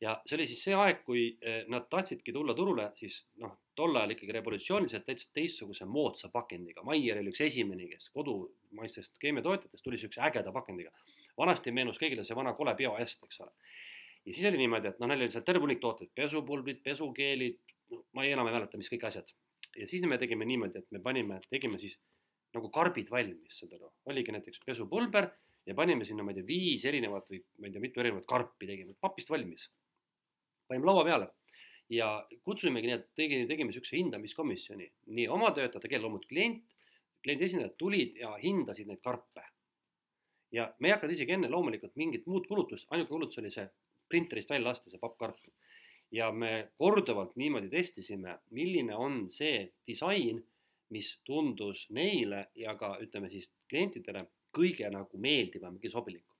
ja see oli siis see aeg, kui eh, nad tahtsidki tulla turule, siis noh, tol ajal ikkagi revolutsiooniliselt täitsa teistsuguse moodsa pakendiga. Maier oli üks esimene, kes kodumaistest keemiatootjatest tuli siukse ägeda pakendiga. vanasti meenus kõigile see vana kole bioäst, eks ole. ja siis oli niimoodi, et noh, neil oli seal terve hunnik tooteid, pesupulbrid, pesukeelid, no ma ei enam ei mäleta, mis kõik asjad. ja siis me tegime niimoodi, et me panime, tegime siis nagu karbid valmis, saad aru, oligi näiteks pesupulber ja panime sinna, ma ei tea, viis erinevat või ma ei tea, mitu erinevat karpi tegime, papist valmis panime laua peale ja kutsusimegi nii, et tegi, tegime niisuguse hindamiskomisjoni, nii oma töötajate, kelle loomulikult klient, kliendi esindajad tulid ja hindasid neid karpe. ja me ei hakanud isegi enne loomulikult mingit muud kulutust, ainuke kulutus oli see printerist välja lasta, see pappkarp. ja me korduvalt niimoodi testisime, milline on see disain, mis tundus neile ja ka ütleme siis klientidele kõige nagu meeldivam, kõige sobilikum.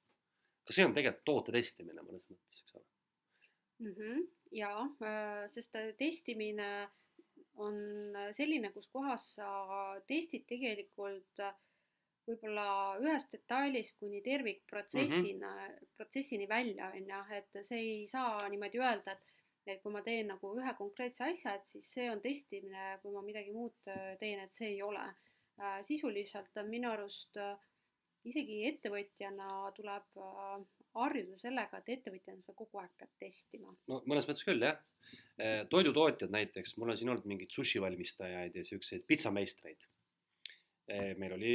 ka see on tegelikult toote testimine mõnes mõttes, eks ole mm. -hmm. ja, äh, sest testimine on selline, kus kohas sa testid tegelikult äh, võib-olla ühest detailist kuni tervikprotsessina mm, -hmm. protsessini välja, on ju, et see ei saa niimoodi öelda, et et kui ma teen nagu ühe konkreetse asja, et siis see on testimine, kui ma midagi muud äh, teen, et see ei ole. sisuliselt on minu arust isegi ettevõtjana tuleb harjuda sellega, et ettevõtjana sa kogu aeg pead testima. no mõnes mõttes küll jah. Toidutootjad näiteks, mul on siin olnud mingeid sushi valmistajaid ja siukseid pitsameistreid. Meil oli,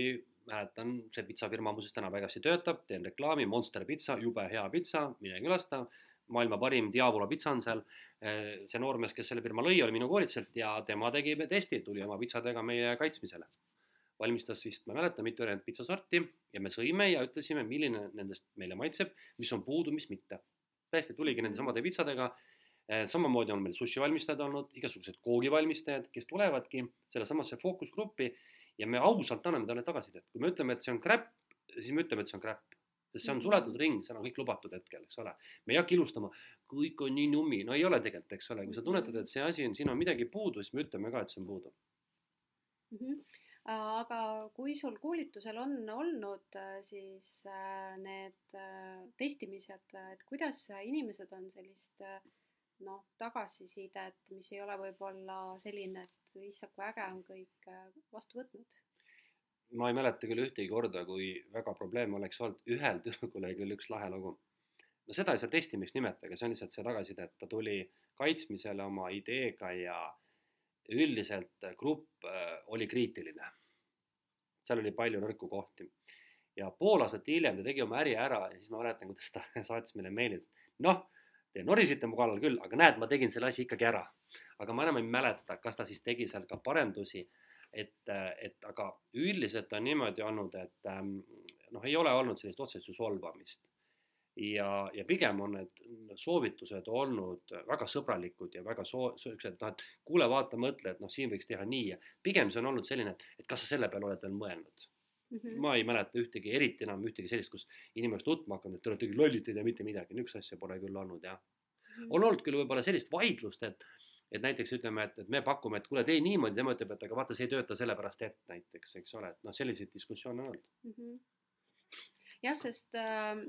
mäletan, see pitsafirma muuseas täna väga hästi töötab, teen reklaami, Monster pitsa, jube hea pitsa, mine külasta. Maailma parim Diavola pitsa on seal. Eh, see noormees, kes selle firma lõi, oli minu koolituselt ja tema tegi testi, tuli oma pitsadega meie kaitsmisele valmistas vist, ma ei mäleta, mitu erinevat pitsasorti ja me sõime ja ütlesime, milline nendest meile maitseb, mis on puudu, mis mitte. täiesti tuligi nende samade pitsadega. Eh, samamoodi on meil sushi valmistajad olnud, igasugused koogivalmistajad, kes tulevadki sellesamasse fookusgruppi ja me ausalt anname talle tagasisidet, kui me ütleme, et see on crap, siis me ütleme, et see on crap sest see on suletud ring, seal on kõik lubatud hetkel, eks ole. me ei hakka ilustama, kõik on nii numi, no ei ole tegelikult, eks ole, kui sa tunnetad, et see asi on, siin on midagi puudu, siis me ütleme ka, et see on puudu mm. -hmm aga kui sul koolitusel on olnud äh, siis äh, need äh, testimised, et kuidas inimesed on sellist noh, tagasisidet, mis ei ole võib-olla selline, et issand, kui äge on kõik vastu võtnud? Ma ei mäleta küll ühtegi korda, kui väga probleeme oleks olnud, ühel tüdrukul oli küll üks lahe lugu. no seda ei saa testimist nimetada, see on lihtsalt see tagasiside, et ta tuli kaitsmisele oma ideega ja üldiselt grupp äh, oli kriitiline. seal oli palju nõrku kohti. ja pool aastat hiljem ta tegi oma äri ära ja siis ma mäletan, kuidas ta (laughs) saatis meile meili, et noh, te norisite mu kallal küll, aga näed, ma tegin selle asi ikkagi ära. aga ma enam ei mäleta, kas ta siis tegi seal ka parendusi, et, et aga üldiselt on niimoodi olnud, et ähm, noh, ei ole olnud sellist otsest solvamist ja, ja pigem on need soovitused olnud väga sõbralikud ja väga soo-, siuksed noh, et kuule, vaata, mõtle, et noh, siin võiks teha nii ja pigem see on olnud selline, et, kas sa selle peale oled veel mõelnud mm. -hmm. ma ei mäleta ühtegi, eriti enam ühtegi sellist, kus inimesed tutvuma hakanud, et te olete küll lollid, te ei tea mitte midagi, niisugust asja pole küll olnud jah mm. -hmm. on olnud küll võib-olla sellist vaidlust, et et näiteks ütleme, et, et me pakume, et kuule, tee niimoodi, tema ütleb, et aga vaata, see ei tööta sellepärast, et näiteks, eks ole, et noh, selliseid diskussioone on olnud mm. -hmm. jah, sest äh,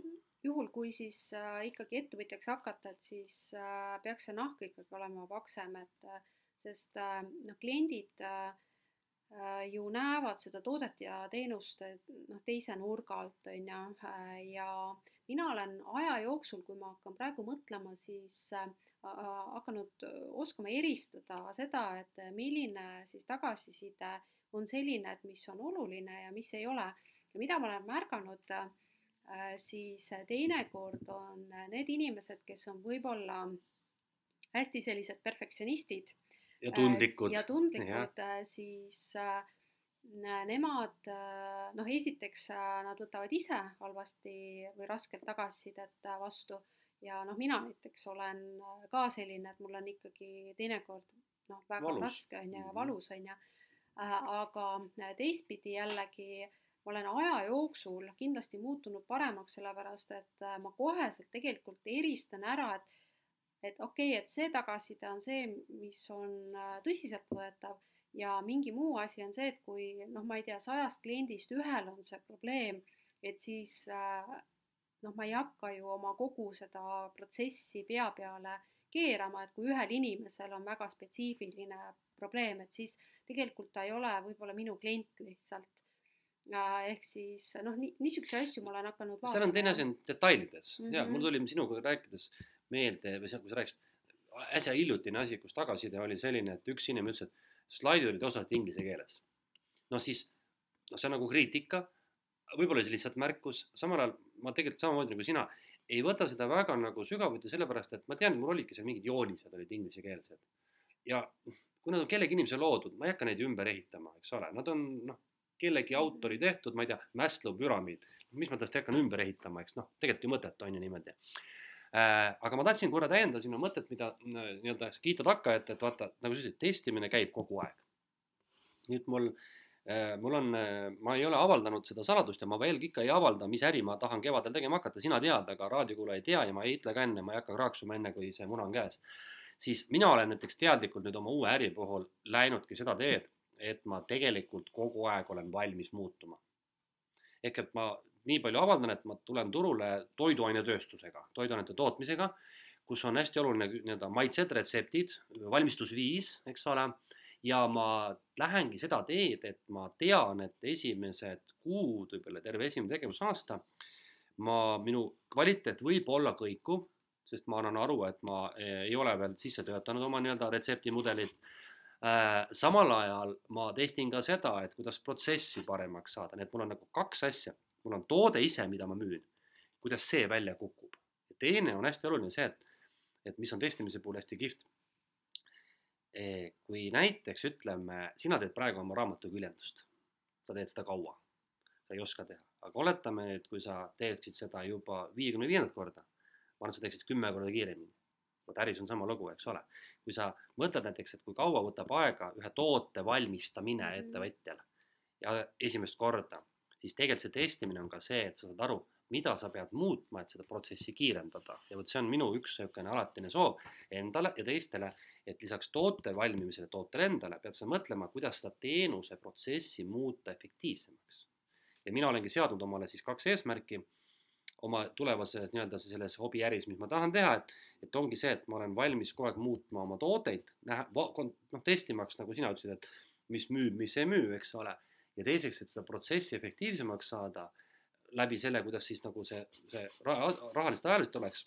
juhul, kui siis äh, ikkagi ettevõtjaks hakata, et siis äh, peaks see nahk ikkagi olema paksem, et äh, sest äh, noh, kliendid äh, äh, ju näevad seda toodet ja teenust noh, teise nurga alt, on ju, äh, ja mina olen aja jooksul, kui ma hakkan praegu mõtlema, siis äh, hakanud oskama eristada seda, et milline siis tagasiside on selline, et mis on oluline ja mis ei ole. ja mida ma olen märganud äh, Äh, siis äh, teinekord on äh, need inimesed, kes on võib-olla hästi sellised perfektsionistid. ja tundlikud. ja tundlikud, siis nemad noh, esiteks nad võtavad ise halvasti või raskelt tagasisidet vastu ja noh, mina näiteks olen ka selline, et mul on ikkagi teinekord noh, väga valus. raske on ju ja mhm. valus on ju aga teistpidi jällegi ma olen aja jooksul kindlasti muutunud paremaks, sellepärast et ma koheselt tegelikult eristan ära, et et okei okay,, et see tagasiside on see, mis on tõsiseltvõetav ja mingi muu asi on see, et kui noh, ma ei tea, sajast kliendist ühel on see probleem, et siis noh, ma ei hakka ju oma kogu seda protsessi pea peale keerama, et kui ühel inimesel on väga spetsiifiline probleem, et siis tegelikult ta ei ole võib-olla minu klient lihtsalt. ehk siis noh, nii, niisuguseid asju ma olen hakanud vaatama. seal on teine asi on detailides mm -hmm. ja mul mhm. tuli sinuga rääkides meelde või kui sa rääkisid, äsja hiljutine asi, kus tagasiside oli selline, et üks inimene ütles, et slaidid olid osalt inglise keeles. noh, siis noh, see on nagu kriitika, võib-olla see lihtsalt märkus, samal ajal ma tegelikult samamoodi nagu sina ei võta seda väga nagu sügavuti, sellepärast et ma tean, mul olidki seal mingid joonised olid inglisekeelsed. ja kui nad on kellegi inimese loodud, ma ei hakka neid ümber ehitama, eks ole, nad on noh, kellegi autori tehtud, ma ei tea, Maslow püramiid, mis ma tast hakkan ümber ehitama, eks noh, tegelikult ju mõttetu on ju niimoodi äh,. aga ma tahtsin korra täiendada sinu mõtet, mida nii-öelda kiita takka, et, et vaata, nagu sa ütlesid, testimine käib kogu aeg. nüüd mul äh, Äh, mul on, äh, ma ei ole avaldanud seda saladust ja ma veelgi ikka ei avalda, mis äri ma tahan kevadel tegema hakata, sina tead, aga raadiokuulaja ei tea ja ma ei ütle ka enne, ma ei hakka kraaksuma enne, kui see muna on käes. siis mina olen näiteks teadlikult nüüd oma uue äri puhul läinudki seda teed, et ma tegelikult kogu aeg olen valmis muutuma. ehk et ma nii palju avaldan, et ma tulen turule toiduainetööstusega, toiduainete tootmisega, kus on hästi oluline nii-öelda maitsed, retseptid, valmistusviis, eks ole ja ma lähengi seda teed, et ma tean, et esimesed kuud, võib-olla terve esimene tegevusaasta, ma, minu kvaliteet võib olla kõikuv, sest ma annan aru, et ma eh, ei ole veel sisse töötanud oma nii-öelda retseptimudelit äh,. samal ajal ma testin ka seda, et kuidas protsessi paremaks saada, nii et mul on nagu kaks asja, mul on toode ise, mida ma müün, kuidas see välja kukub. teine on hästi oluline see, et, et mis on testimise puhul hästi kihvt kui näiteks ütleme, sina teed praegu oma raamatu küljendust, sa teed seda kaua, sa ei oska teha, aga oletame nüüd, kui sa teeksid seda juba viiekümne viiendat korda, ma arvan, sa teeksid kümme korda kiiremini. vot äris on sama lugu, eks ole. kui sa mõtled näiteks, et kui kaua võtab aega ühe toote valmistamine mhm. ettevõtjal ja esimest korda, siis tegelikult see testimine on ka see, et sa saad aru, mida sa pead muutma, et seda protsessi kiirendada ja vot see on minu üks niisugune alatine soov endale ja teistele et lisaks toote valmimisele, tootele endale, pead sa mõtlema, kuidas seda teenuse protsessi muuta efektiivsemaks. ja mina olengi seadnud omale siis kaks eesmärki oma tulevases nii-öelda selles hobiäris, mis ma tahan teha, et, et ongi see, et ma olen valmis kogu aeg muutma oma tooteid, näha, noh, testimaks, nagu sina ütlesid, et mis müüb, mis ei müü, eks ole. ja teiseks, et seda protsessi efektiivsemaks saada läbi selle, kuidas siis nagu see, see raha, rahaliselt ajaliselt oleks.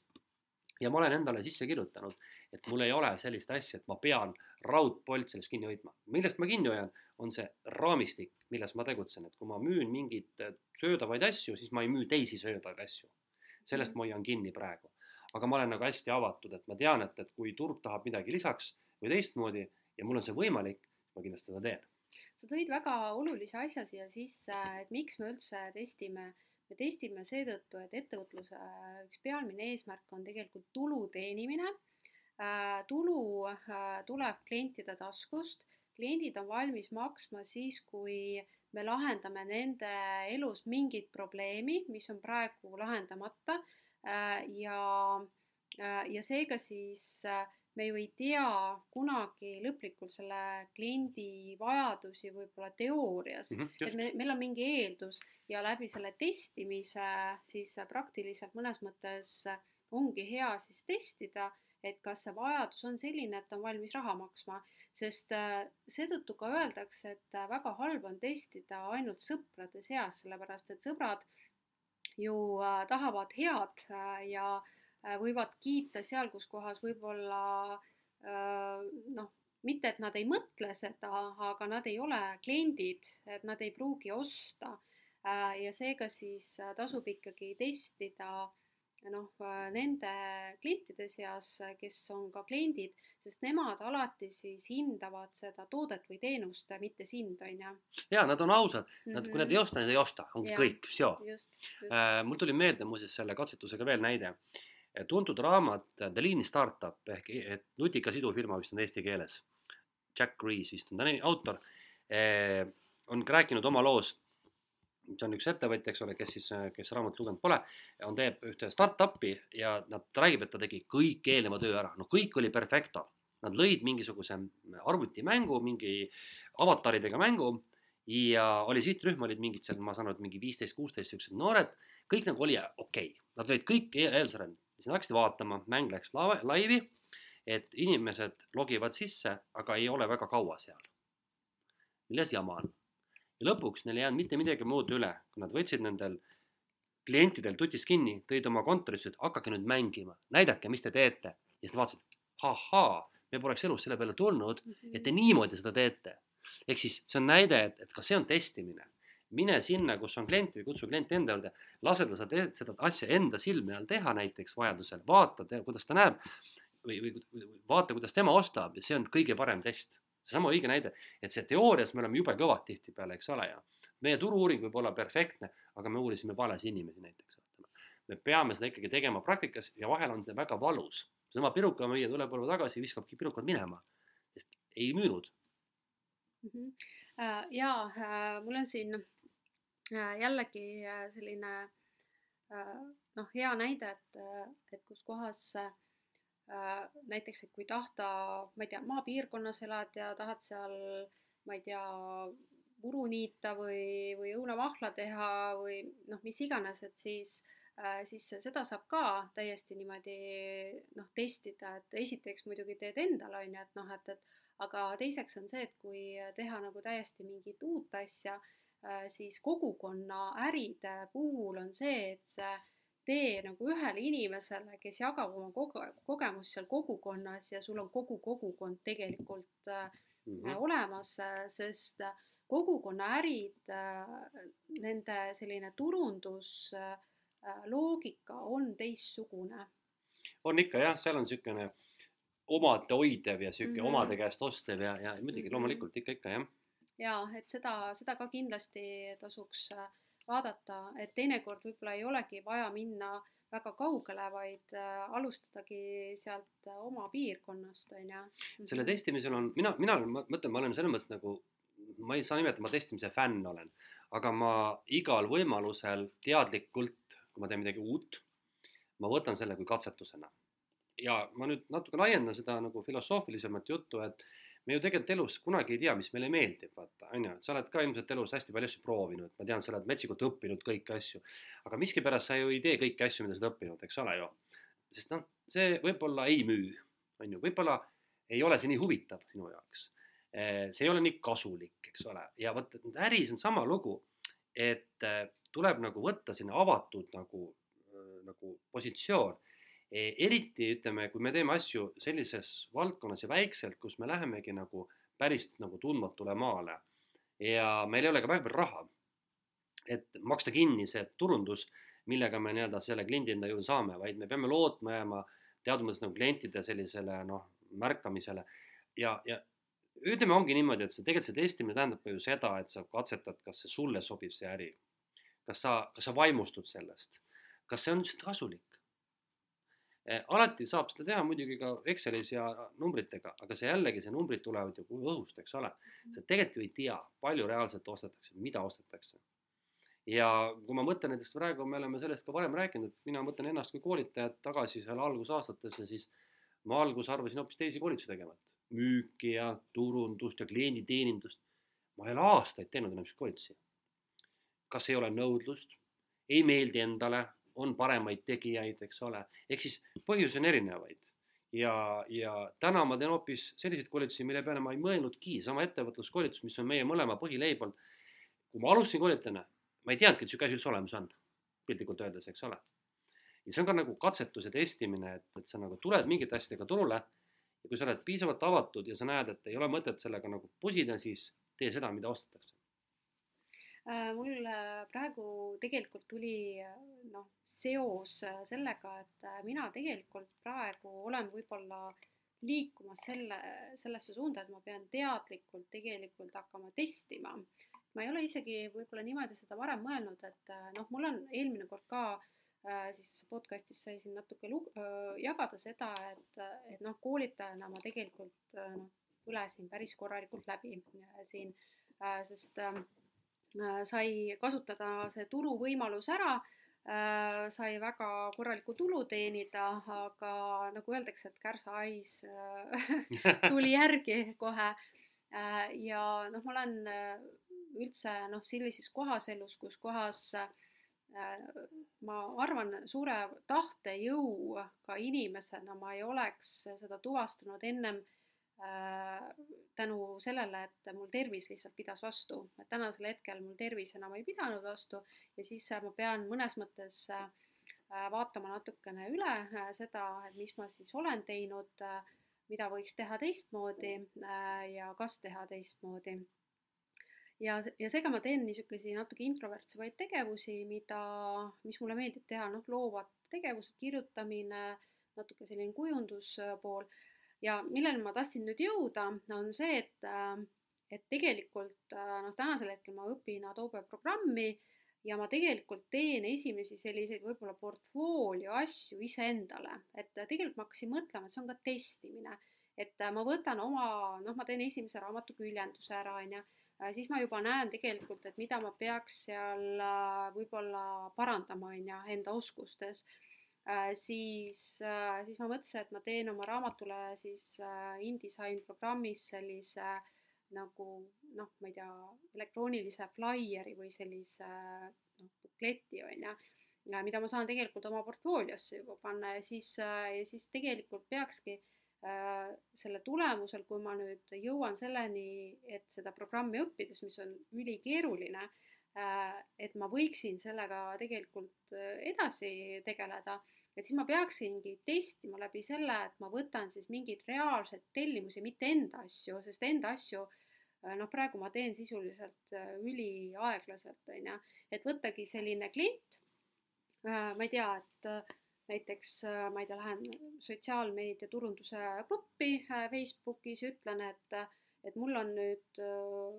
ja ma olen endale sisse kirjutanud, et mul ei ole sellist asja, et ma pean raudpolt sellest kinni hoidma. millest ma kinni hoian, on see raamistik, milles ma tegutsen, et kui ma müün mingeid äh, söödavaid asju, siis ma ei müü teisi söödavaid asju. sellest mhm. ma hoian kinni praegu. aga ma olen nagu hästi avatud, et ma tean, et, et kui turg tahab midagi lisaks või teistmoodi ja mul on see võimalik, ma kindlasti seda teen. sa tõid väga olulise asja siia sisse, et miks me üldse testime me testime seetõttu, et ettevõtluse üks peamine eesmärk on tegelikult tulu teenimine Äh, tulu äh, tuleb klientide taskust, kliendid on valmis maksma siis, kui me lahendame nende elus mingit probleemi, mis on praegu lahendamata. Äh, ja, ja seega siis me ju ei tea kunagi lõplikult selle kliendi vajadusi võib-olla teoorias. Mm, -hmm, et me, meil on mingi eeldus ja läbi selle testimise siis praktiliselt mõnes mõttes ongi hea siis testida et kas see vajadus on selline, et on valmis raha maksma, sest äh, seetõttu ka öeldakse, et äh, väga halb on testida ainult sõprade seas, sellepärast et sõbrad ju äh, tahavad head ja võivad kiita seal, kus kohas võib-olla noh, mitte et nad ei mõtle seda, aga nad ei ole kliendid, et nad ei pruugi osta. ja seega siis tasub ikkagi testida noh, äh, nende klientide seas, kes on ka kliendid, sest nemad alati siis hindavad seda toodet või teenust, mitte sind, on ju. ja nad on ausad, nad mm, -hmm. kui nad ei osta, nad ei osta, ongi ja, kõik, äh, mul tuli meelde muuseas selle katsetusega veel näide. tuntud raamat The Lean Startup ehk nutikas idufirma vist on eesti keeles. Jack Rees vist on ta autor eh, on rääkinud oma loos see on üks ettevõtja, eks ole, kes siis, kes raamatut lugenud pole, on, teeb ühte startup'i ja nad räägib, et ta tegi kõik eelneva töö ära, no kõik oli perfecto. Nad lõid mingisuguse arvutimängu, mingi avataridega mängu ja oli sihtrühm olid mingid seal, ma saan aru, et mingi viisteist, kuusteist siuksed noored, kõik nagu oli okei okay., nad olid kõik eelsõrend, siis nad hakkasid vaatama, mäng läks laivi, et inimesed logivad sisse, aga ei ole väga kaua seal. milles jama on? Ja lõpuks neil ei jäänud mitte midagi muud üle, kui nad võtsid nendel klientidel tutist kinni, tõid oma kontorisse, et hakake nüüd mängima, näidake, mis te teete. ja siis nad vaatasid, ahaa, me poleks elus selle peale tulnud, et te niimoodi seda teete. ehk siis see on näide, et, et ka see on testimine. mine sinna, kus on klient või kutsu klienti enda juurde, lase ta seda, seda asja enda silme all teha näiteks vajadusel, vaata, kuidas ta näeb või, või vaata, kuidas tema ostab ja see on kõige parem test seesama õige näide, et see teoorias me oleme jube kõvad tihtipeale, eks ole, ja meie turu-uuring võib olla perfektne, aga me uurisime vales inimesi näiteks. me peame seda ikkagi tegema praktikas ja vahel on see väga valus. seesama pirukamüüja tuleb võib-olla tagasi, viskabki pirukad minema, sest ei müünud mm. -hmm. ja äh, mul on siin äh, jällegi selline noh, hea näide, et, et kus kohas Äh, näiteks, et kui tahta, ma ei tea, maapiirkonnas elad ja tahad seal, ma ei tea, puru niita või, või õunavahla teha või noh, mis iganes, et siis äh,, siis seda saab ka täiesti niimoodi noh, testida, et esiteks muidugi teed endale, on ju, et noh, et, et aga teiseks on see, et kui teha nagu täiesti mingit uut asja äh,, siis kogukonna äride puhul on see, et see tee nagu ühele inimesele, kes jagab oma koge-, kogemust seal kogukonnas ja sul on kogu kogukond tegelikult mm -hmm. olemas, äh, sest kogukonna ärid, nende selline turundusloogika on teistsugune. on ikka jah, seal on niisugune omade hoidev ja niisugune mm -hmm. omade käest ostev ja, ja muidugi mm -hmm. loomulikult ikka, ikka jah. ja et seda, seda ka kindlasti tasuks äh, vaadata, et teinekord võib-olla ei olegi vaja minna väga kaugele, vaid äh, alustadagi sealt äh, oma piirkonnast, on ju. selle testimisel on, mina, mina mõtlen, ma olen selles mõttes nagu, ma ei saa nimetada, ma testimise fänn olen, aga ma igal võimalusel teadlikult, kui ma teen midagi uut, ma võtan selle kui katsetusena. ja ma nüüd natuke laiendan seda nagu filosoofilisemat juttu, et me ju tegelikult elus kunagi ei tea, mis meile meeldib, vaata, on ju, sa oled ka ilmselt elus hästi palju asju proovinud, ma tean, sa oled metsikult õppinud kõiki asju, aga miskipärast sa ju ei tee kõiki asju, mida sa oled õppinud, eks ole ju. sest noh, see võib-olla ei müü, on ju, võib-olla ei ole see nii huvitav sinu jaoks. Eh, see ei ole nii kasulik, eks ole, ja vot äris on sama lugu, et eh, tuleb nagu võtta selline avatud nagu, nagu positsioon eriti ütleme, kui me teeme asju sellises valdkonnas ja väikselt, kus me lähemegi nagu päris nagu tundmatule maale. Ja meil ei ole ka väga palju raha, et maksta kinni see turundus, millega me nii-öelda selle kliendi enda juurde saame, vaid me peame lootma jääma teatud mõttes nagu klientide sellisele noh, märkamisele. Ja, ja ütleme, ongi niimoodi, et see tegelikult see testimine tähendab ka ju seda, et sa katsetad, kas see sulle sobib, see äri. kas sa, kas sa vaimustud sellest, kas see on üldse kasulik, Eh, alati saab seda teha muidugi ka Excelis ja numbritega, aga see jällegi, see numbrid tulevad ju õhust, eks ole. sa tegelikult ju ei tea, palju reaalselt ostetakse, mida ostetakse. ja kui ma mõtlen näiteks praegu, me oleme sellest ka varem rääkinud, et mina mõtlen ennast kui koolitajat tagasi seal algusaastatesse, siis ma alguses arvasin hoopis teisi koolitusi tegevat. müüki ja turundust ja klienditeenindust. ma ei ole aastaid teinud enam niisuguseid koolitusi. kas ei ole nõudlust, ei meeldi endale on paremaid tegijaid, eks ole, ehk siis põhjusi on erinevaid. ja, ja täna ma teen hoopis selliseid koolitusi, mille peale ma ei mõelnudki, sama ettevõtluskoolitus, mis on meie mõlema põhileib olnud. kui ma alustasin koolitajana, ma ei teadnudki, et sihuke asi üldse olemas on, piltlikult öeldes, eks ole. ja see on ka nagu katsetuse testimine, et, et sa nagu tuled mingite asjadega turule ja kui sa oled piisavalt avatud ja sa näed, et ei ole mõtet sellega nagu pusida, siis tee seda, mida ostetakse mul äh, praegu tegelikult tuli äh, noh, seos sellega, et mina tegelikult praegu olen võib-olla liikumas selle, sellesse suunda, et ma pean teadlikult tegelikult hakkama testima. ma ei ole isegi võib-olla niimoodi seda varem mõelnud, et noh, mul on eelmine kord ka äh, siis podcast'is sai siin natuke lug- äh,, jagada seda, et, et noh, koolitajana ma tegelikult noh, põlesin päris korralikult läbi siin sest ähm, sai kasutada see turuvõimalus ära Äh, sai väga korralikku tulu teenida, aga nagu öeldakse, et kärsahais äh, (laughs) tuli järgi kohe. Äh, ja noh, ma olen üldse noh, sellises kohas elus, kus kohas ma arvan, suure tahtejõuga inimesena ma ei oleks seda tuvastanud ennem Äh, tänu sellele, et mul tervis lihtsalt pidas vastu, et tänasel hetkel mul tervis enam ei pidanud vastu ja siis ma pean mõnes mõttes äh, vaatama natukene üle äh, seda, et mis ma siis olen teinud, mida võiks teha teistmoodi ja kas teha teistmoodi. ja, ja seega ma teen niisuguseid natuke introvertsemaid tegevusi, mida, mis mulle meeldib teha, noh, loovad tegevused, kirjutamine, natuke selline kujunduspool ja milleni ma tahtsin nüüd jõuda, on see, et, äh, et tegelikult äh, noh, tänasel hetkel ma õpin Adobe programmi ja ma tegelikult teen esimesi selliseid võib-olla portfoolio asju iseendale, et tegelikult ma hakkasin mõtlema, et see on ka testimine, et äh, ma võtan oma, noh, ma teen esimese raamatu küljenduse ära, on ju, siis ma juba näen tegelikult, et mida ma peaks seal võib-olla parandama, on ju, enda oskustes. Äh, siis, äh, siis ma mõtlesin, et ma teen oma raamatule siis äh, InDesign programmis sellise nagu noh, ma ei tea, elektroonilise flaieri või sellise noh, bukleti on ju, mida ma saan tegelikult oma portfooliosse juba panna ja siis, ja siis tegelikult peakski äh, selle tulemusel, kui ma nüüd jõuan selleni, et seda programmi õppides, mis on ülikeeruline äh,, et ma võiksin sellega tegelikult edasi tegeleda et siis ma peaksingi testima läbi selle, et ma võtan siis mingeid reaalseid tellimusi, mitte enda asju, sest enda asju äh, noh, praegu ma teen sisuliselt äh, üliaeglaselt, on ju, et võttagi selline klient, äh, ma ei tea, et näiteks ma ei tea, lähen sotsiaalmeedia turunduse gruppi Facebookis ja ütlen, et et mul on nüüd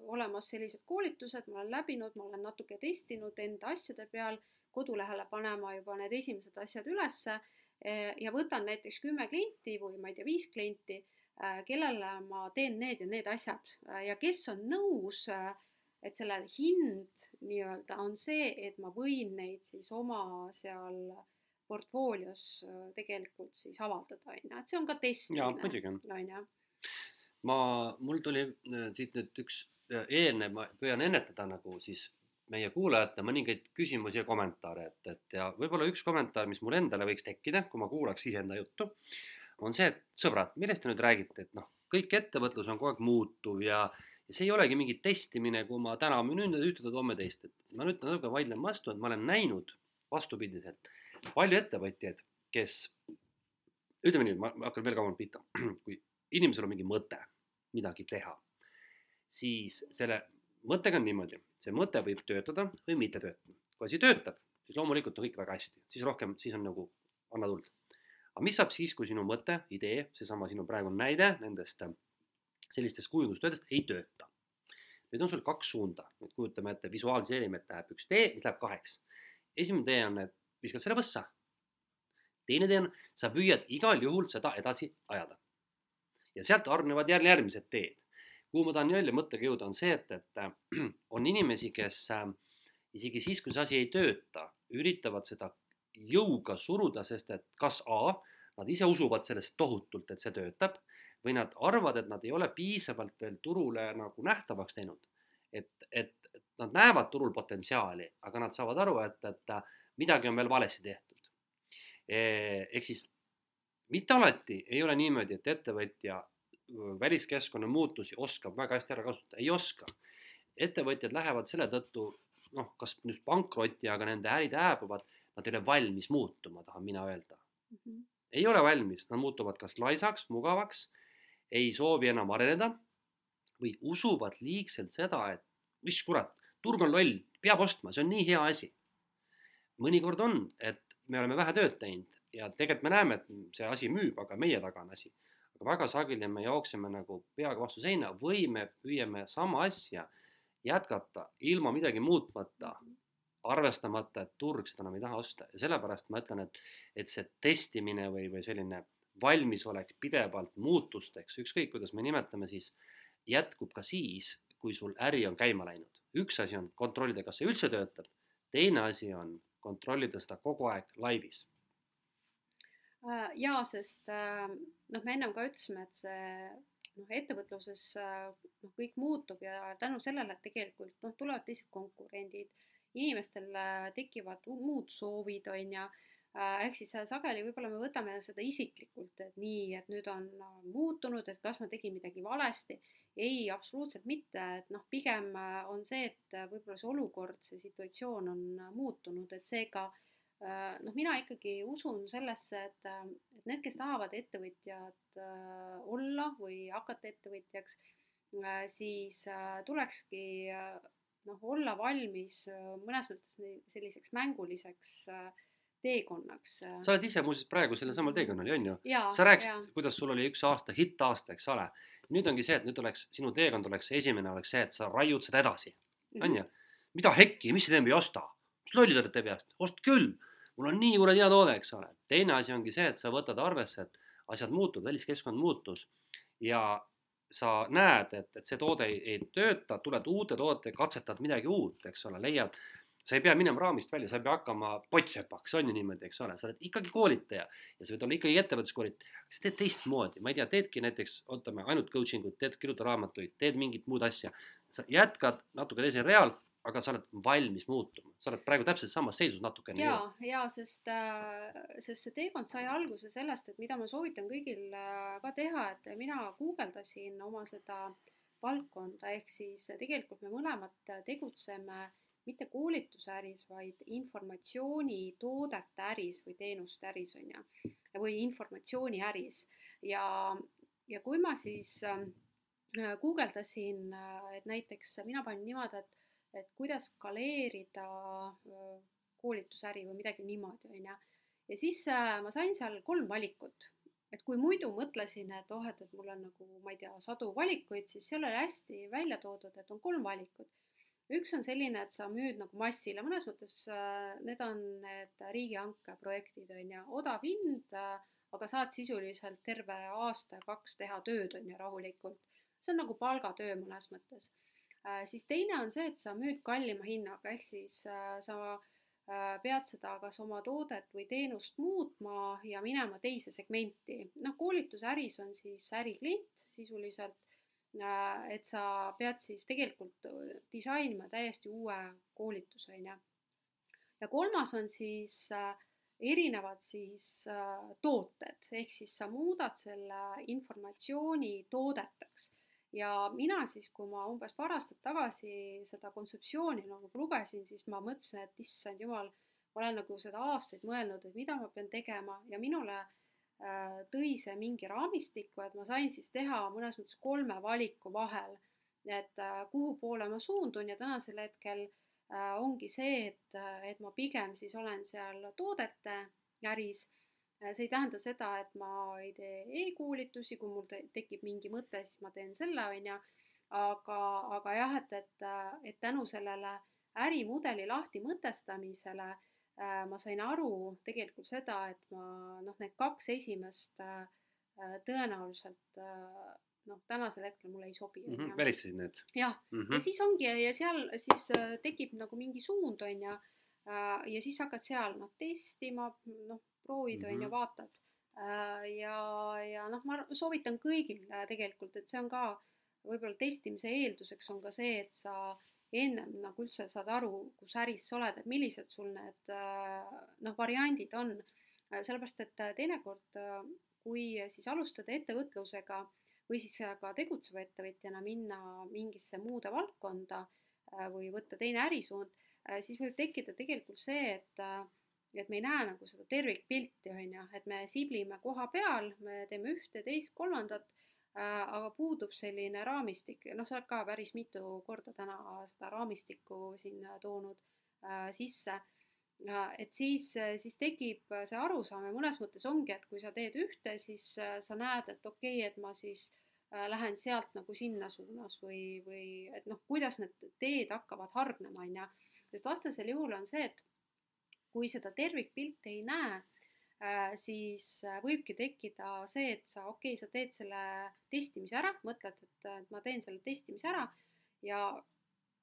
olemas sellised koolitused, ma olen läbinud, ma olen natuke testinud enda asjade peal kodulehele panema juba need esimesed asjad ülesse. Eh, ja võtan näiteks kümme klienti või ma ei tea, viis klienti, eh, kellele ma teen need ja need asjad. Eh, ja kes on nõus, et selle hind nii-öelda on see, et ma võin neid siis oma seal portfoolios tegelikult siis avaldada, on ju, et see on ka testimine, on. ju. ma, mul tuli siit nüüd üks eelnev, ma püüan ennetada nagu siis meie kuulajate mõningaid küsimusi ja kommentaare, et, et ja võib-olla üks kommentaar, mis mul endale võiks tekkida, kui ma kuulaks iseenda juttu, on see, et sõbrad, millest te nüüd räägite, et noh, kõik ettevõtlus on kogu aeg muutuv ja, ja see ei olegi mingi testimine, kui ma täna müün ühte, homme teist, et ma nüüd natuke vaidlen vastu, et ma olen näinud vastupidiselt palju ettevõtjaid, kes ütleme nii, ma hakkan veel kaugemalt pihta, (clears throat) kui inimesel on mingi mõte midagi teha, siis selle mõttega on niimoodi, see mõte võib töötada või mitte töötada. kui asi töötab, siis loomulikult on kõik väga hästi, siis rohkem, siis on nagu anna tuld. aga mis saab siis, kui sinu mõte, idee, seesama sinu praegune näide nendest äh, sellistest kujundustöödest ei tööta? nüüd on sul kaks suunda, nüüd kujutame ette, visualiseerime, et läheb üks tee, mis läheb kaheks. esimene tee on, et viskad selle võssa. teine tee on, sa püüad igal juhul seda edasi ajada. ja sealt hargnevad jälle järgmised teed kuhu ma tahan jälle mõttega jõuda, on see, et, et äh, on inimesi, kes äh, isegi siis, kui see asi ei tööta, üritavad seda jõuga suruda, sest et kas A, nad ise usuvad sellest tohutult, et see töötab, või nad arvavad, et nad ei ole piisavalt veel turule nagu nähtavaks teinud. et, et nad näevad turul potentsiaali, aga nad saavad aru, et, et äh, midagi on veel valesti tehtud. ehk siis mitte alati ei ole niimoodi, et ettevõtja väliskeskkonna muutusi oskab väga hästi ära kasutada, ei oska. ettevõtjad lähevad selle tõttu noh, kas nüüd pankrotti, aga nende ärid hääbuvad, nad ei ole valmis muutuma, tahan mina öelda mm. -hmm. ei ole valmis, nad muutuvad kas laisaks, mugavaks, ei soovi enam areneda või usuvad liigselt seda, et mis kurat, turg on loll, peab ostma, see on nii hea asi. mõnikord on, et me oleme vähe tööd teinud ja tegelikult me näeme, et see asi müüb, aga meie taga on asi aga väga sageli me jookseme nagu peaga vastu seina või me püüame sama asja jätkata ilma midagi muutmata, arvestamata, et turg seda enam ei taha osta. Ja sellepärast ma ütlen, et, et see testimine või, või selline valmisolek pidevalt muutusteks, ükskõik kuidas me nimetame, siis jätkub ka siis, kui sul äri on käima läinud. üks asi on kontrollida, kas see üldse töötab, teine asi on kontrollida seda kogu aeg laivis jaa, sest äh, noh, me ennem ka ütlesime, et see noh, ettevõtluses äh, noh, kõik muutub ja tänu sellele, tegelikult noh, tulevad teised konkurendid, inimestel tekivad muud soovid, on ju, ehk siis sageli võib-olla me võtame seda isiklikult, et nii, et nüüd on muutunud, et kas ma tegin midagi valesti. ei, absoluutselt mitte, et noh, pigem on see, et võib-olla see olukord, see situatsioon on muutunud, et seega äh, Äh, noh, mina ikkagi usun sellesse, et, äh, et need, kes tahavad ettevõtjad äh, olla või hakata ettevõtjaks, siis tulekski noh, olla valmis mõnes mõttes selliseks mänguliseks teekonnaks. sa oled ise muuseas praegu sellel samal teekonnal ju on ju? sa rääkisid, kuidas sul oli üks aasta hittaasta, eks ole. nüüd ongi see, et nüüd oleks sinu teekond oleks esimene oleks see, et sa raiud seda edasi, on mhm. ju. mida hekki, mis see teeb, ei osta mis lollid olete peast, ostke küll, mul on nii kuradi hea toode, eks ole. teine asi ongi see, et sa võtad arvesse, et asjad muutuvad, väliskeskkond muutus ja sa näed, et, et see toode ei, ei tööta, tuled uute toodetega, katsetad midagi uut, eks ole, leiad, sa ei pea minema raamist välja, sa ei pea hakkama pottsepaks, on ju niimoodi, eks ole, sa oled ikkagi koolitaja ja sa võid olla ikkagi ettevõtluskoolitaja. sa teed teistmoodi, ma ei tea, teedki näiteks, ootame ainult coaching ut, teed, kirjuta raamatuid, teed mingit muud asja. sa jätkad natuke teisel real, aga sa oled valmis muutuma, sa oled praegu täpselt samas seisus natukene. ja, ja sest, äh, sest see teekond sai alguse sellest, et mida ma soovitan kõigil äh, ka teha, et mina guugeldasin oma seda valdkonda, ehk siis tegelikult me mõlemad tegutseme mitte koolituse äris, vaid informatsioonitoodete äris või teenuste äris on ju, või informatsiooni äris. Ja, ja kui ma siis äh, guugeldasin, et näiteks mina panin niimoodi, et et kuidas skaleerida koolitusäri või midagi niimoodi, on ju. ja siis äh, ma sain seal kolm valikut, et kui muidu mõtlesin, et oh, et, et mul on nagu, ma ei tea, sadu valikuid, siis seal oli hästi välja toodud, et on kolm valikut. üks on selline, et sa müüd nagu massile, mõnes mõttes äh, need on need riigihanke projektid, on ju, odav hind, äh, aga saad sisuliselt terve aasta-kaks teha tööd, on ju, rahulikult. see on nagu palgatöö mõnes mõttes siis teine on see, et sa müüd kallima hinnaga, ehk siis äh, sa äh, pead seda kas oma toodet või teenust muutma ja minema teise segmenti. noh, koolitusäris on siis äriklient sisuliselt, et sa pead siis tegelikult disainima täiesti uue koolituse, on ju. ja kolmas on siis erinevad siis tooted, ehk siis sa muudad selle informatsiooni toodeteks ja mina siis, kui ma umbes paar aastat tagasi seda kontseptsiooni nagu lugesin, siis ma mõtlesin, et issand jumal, ma olen nagu seda aastaid mõelnud, et mida ma pean tegema. Ja minule äh, tõi see mingi raamistiku, et ma sain siis teha mõnes mõttes kolme valiku vahel, et äh, kuhu poole ma suundun. Ja tänasel hetkel äh, ongi see, et, et ma pigem siis olen seal toodete äris see ei tähenda seda, et ma ei tee e-koolitusi, kui mul te tekib mingi mõte, siis ma teen selle, on ju. aga, aga jah, et, et, et tänu sellele ärimudeli lahti mõtestamisele äh, ma sain aru tegelikult seda, et ma noh, need kaks esimest äh, tõenäoliselt äh, noh, tänasel hetkel mulle ei sobi mm. -hmm, välistasid need? jah mm, -hmm. ja siis ongi ja seal siis äh, tekib nagu mingi suund, on ju äh,. ja siis hakkad seal noh testima, noh proovid mm, on -hmm. ju, vaatad. Äh, ja, ja noh, ma soovitan kõigil äh, tegelikult, et see on ka võib-olla testimise eelduseks on ka see, et sa ennem nagu üldse saad aru, kus äris sa oled, et millised sul need äh, noh, variandid on. sellepärast, et teinekord, kui siis alustada ettevõtlusega või siis ka tegutseva ettevõtjana minna mingisse muude valdkonda või võtta teine ärisuund, siis võib tekkida tegelikult see, et et me ei näe nagu seda tervikpilti, on ju, et me siblime koha peal, me teeme ühte, teist, kolmandat äh,, aga puudub selline raamistik, noh, sa oled ka päris mitu korda täna seda raamistikku siin toonud äh, sisse. Et siis, siis tekib see arusaam ja mõnes mõttes ongi, et kui sa teed ühte, siis äh, sa näed, et okei okay,, et ma siis äh, lähen sealt nagu sinna suunas või, või et noh, kuidas need teed hakkavad hargnema, on ju. sest vastasel juhul on see, et kui seda tervikpilti ei näe, äh, siis äh, võibki tekkida see, et sa, okei okay,, sa teed selle testimise ära, mõtled, et ma teen selle testimise ära ja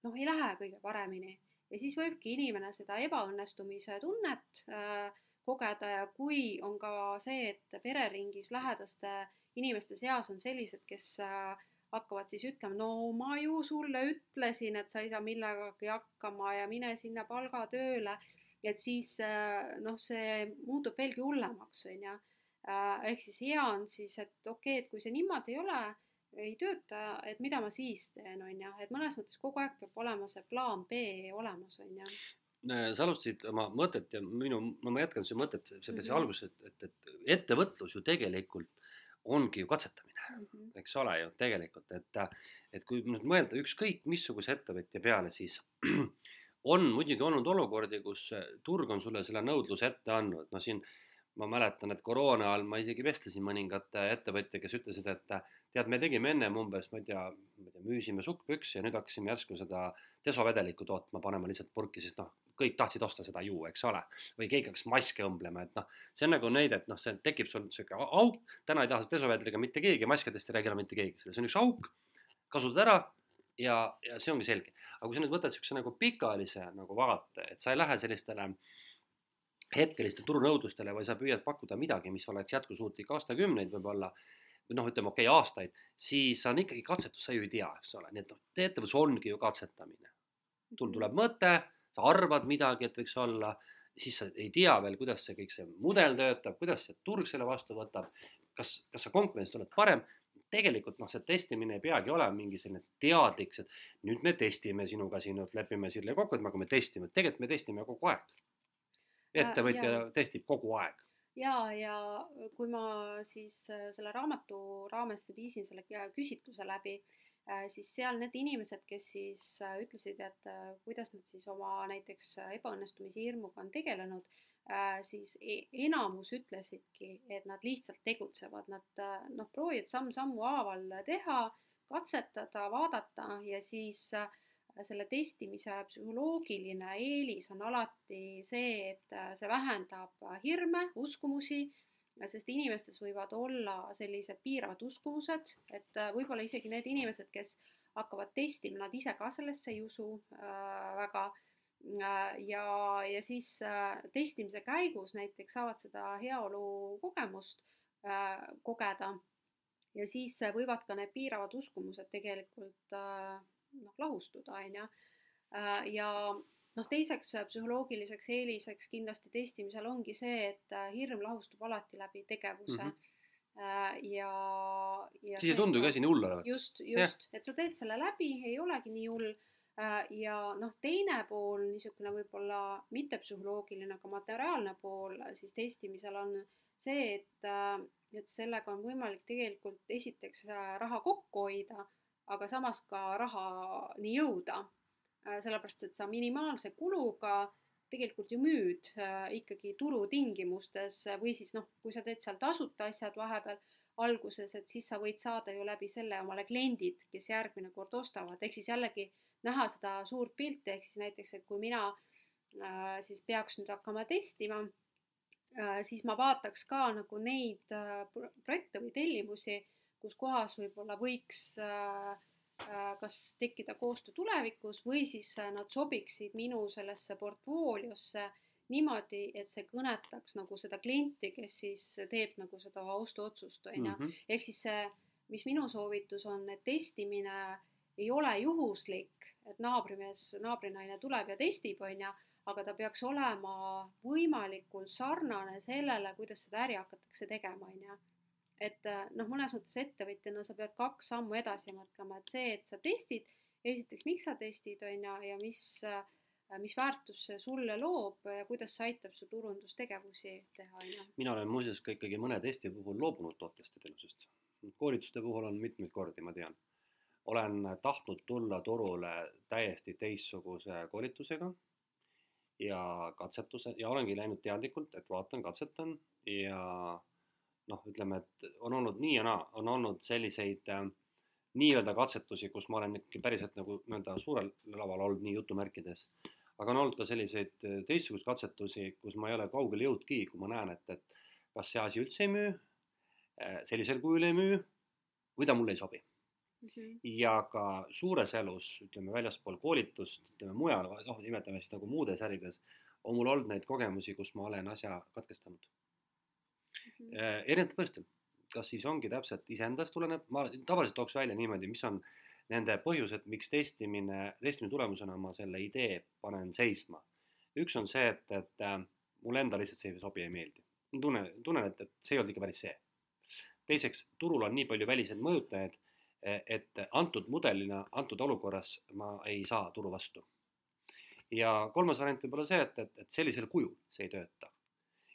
noh, ei lähe kõige paremini. Ja siis võibki inimene seda ebaõnnestumise tunnet äh, kogeda ja kui on ka see, et pereringis lähedaste inimeste seas on sellised, kes äh, hakkavad siis ütlema, no ma ju sulle ütlesin, et sa ei saa millegagi hakkama ja mine sinna palgatööle, et siis äh, noh, see muutub veelgi hullemaks, on ju. Äh, ehk siis hea on siis, et okei okay,, et kui see niimoodi ei ole, ei tööta, et mida ma siis teen, on ju, et mõnes mõttes kogu aeg peab olema see plaan B olemas, on ju äh, sa alustasid oma mõtet ja minu, ma jätkan su mõtet selles mm -hmm. alguses, et, et, et ettevõtlus ju tegelikult ongi ju katsetamine mm, -hmm. eks ole ju tegelikult, et, et kui nüüd mõelda ükskõik missuguse ettevõtja peale, siis (clears throat) on muidugi olnud olukordi, kus turg on sulle selle nõudluse ette andnud, no siin ma mäletan, et koroona ajal ma isegi vestlesin mõningate ettevõtja, kes ütlesid, et tead, me tegime ennem umbes, ma ei tea, ma ei tea, müüsime sukkpüksi ja nüüd hakkasime järsku seda desovedelikku tootma, panema lihtsalt purki, sest noh, kõik tahtsid osta seda juua, eks ole. või keegi hakkas maske õmblema, et noh, see on nagu näide, et noh, see tekib sul sihuke auk, täna ei taha seda desovedeliga mitte keegi, maskedest ei räägi enam mitte keegi, see on üks auk, kasutad ära ja, ja see ongi selge. aga kui sa nüüd võtad siukse nagu pikaajalise nagu vaate, et sa ei lähe sellistele hetkeliste turunõudlustele või sa püüad pakkuda midagi, mis oleks jätkusuutlik aastakümneid võib-olla või noh, ütleme okei okay,, aastaid, siis on ikkagi katsetus, sa ju ei tea, eks ole, nii et noh, ettevõtlus ongi ju katsetamine. sul mhm. tuleb mõte, sa arvad midagi, et võiks olla, siis sa ei tea veel, kuidas see kõik see mudel töötab, kuidas see turg selle vastu võtab, kas, kas sa konkurentsis oled parem, tegelikult noh, see testimine ei peagi olema mingi selline teadlik, et nüüd me testime sinuga siin, lepime selle kokku, et me hakkame testima, tegelikult me testime kogu aeg. ettevõtja testib kogu aeg ja, ja kui ma siis äh, selle raamatu raames viisin selle küsitluse läbi, äh, siis seal need inimesed, kes siis äh, ütlesid, et kuidas nad siis oma näiteks ebaõnnestumise hirmuga on tegelenud, siis e-, enamus ütlesidki, et nad lihtsalt tegutsevad, nad noh, proovivad samm-sammu haaval teha, katsetada, vaadata ja siis äh, selle testimise psühholoogiline eelis on alati see, et äh, see vähendab äh, hirme, uskumusi, sest inimestes võivad olla sellised piiravad uskumused, et äh, võib-olla isegi need inimesed, kes hakkavad testima, nad ise ka sellesse ei usu äh, väga äh,. Ja, ja siis äh, testimise käigus näiteks saavad seda heaolu kogemust äh, kogeda ja siis võivad ka need piiravad uskumused tegelikult äh, noh, lahustuda, on ju. Äh, ja noh, teiseks äh, psühholoogiliseks eeliseks kindlasti testimisel ongi see, et äh, hirm lahustub alati läbi tegevuse mm. -hmm ja, ja. siis ei tundu ka asi nii hull olevat. just, just, et sa teed selle läbi, ei olegi nii hull. Ja noh, teine pool, niisugune võib-olla mitte psühholoogiline, aga materiaalne pool siis testimisel on see, et, et sellega on võimalik tegelikult esiteks raha kokku hoida aga samas ka rahani jõuda. Äh, sellepärast, et sa minimaalse kuluga tegelikult ju müüd äh, ikkagi turutingimustes või siis noh, kui sa teed seal tasuta asjad vahepeal alguses, et siis sa võid saada ju läbi selle omale kliendid, kes järgmine kord ostavad, ehk siis jällegi näha seda suurt pilti, ehk siis näiteks, et kui mina äh, siis peaks nüüd hakkama testima äh,, siis ma vaataks ka nagu neid äh, projekte või tellimusi kus kohas võib-olla võiks äh, äh, kas tekkida koostöö tulevikus või siis äh, nad sobiksid minu sellesse portfooliosse niimoodi, et see kõnetaks nagu seda klienti, kes siis teeb nagu seda ostuotsust, on ju. Mhm. ehk siis see, mis minu soovitus on, et testimine ei ole juhuslik, et naabrimees, naabrinaine tuleb ja testib, on ju, aga ta peaks olema võimalikult sarnane sellele, kuidas seda äri hakatakse tegema, on ju et äh, noh, mõnes mõttes ettevõtjana sa pead kaks sammu edasi mõtlema, et see, et sa testid, esiteks, miks sa testid, on ju, ja mis, äh, mis väärtust see sulle loob ja kuidas see aitab su turundustegevusi teha, on ju. mina olen muuseas ka ikkagi mõne testi puhul loobunud tootjast ja teenusest. koolituste puhul on mitmeid kordi, ma tean. Olen tahtnud tulla turule täiesti teistsuguse koolitusega ja katsetuse ja olengi läinud teadlikult, et vaatan, katsetan ja noh, ütleme, et on olnud nii ja naa, on olnud selliseid äh, nii-öelda katsetusi, kus ma olen ikkagi päriselt nagu nii-öelda suurel laval olnud, nii jutumärkides. aga on olnud ka selliseid äh, teistsuguseid katsetusi, kus ma ei ole kaugele jõudnudki, kui ma näen, et, et kas see asi üldse ei müü äh,, sellisel kujul ei müü või ta mulle ei sobi Mhm. ja ka suures elus, ütleme väljaspool koolitust, ütleme mujal, noh, nimetame siis nagu muudes ärides, on mul olnud neid kogemusi, kus ma olen asja katkestanud Mhm. äh, erinevatel põhjustel. kas siis ongi täpselt iseendast tuleneb, ma tavaliselt tooks välja niimoodi, mis on nende põhjused, miks testimine, testimise tulemusena ma selle idee panen seisma. üks on see, et, et äh, mulle endale lihtsalt see ei sobi, ei meeldi. ma tunnen, tunnen, et, et see ei olnud ikka päris see. teiseks, turul on nii palju väliseid mõjutajaid, et antud mudelina, antud olukorras ma ei saa turu vastu. ja kolmas variant võib olla see, et, et, et sellisel kujul see ei tööta.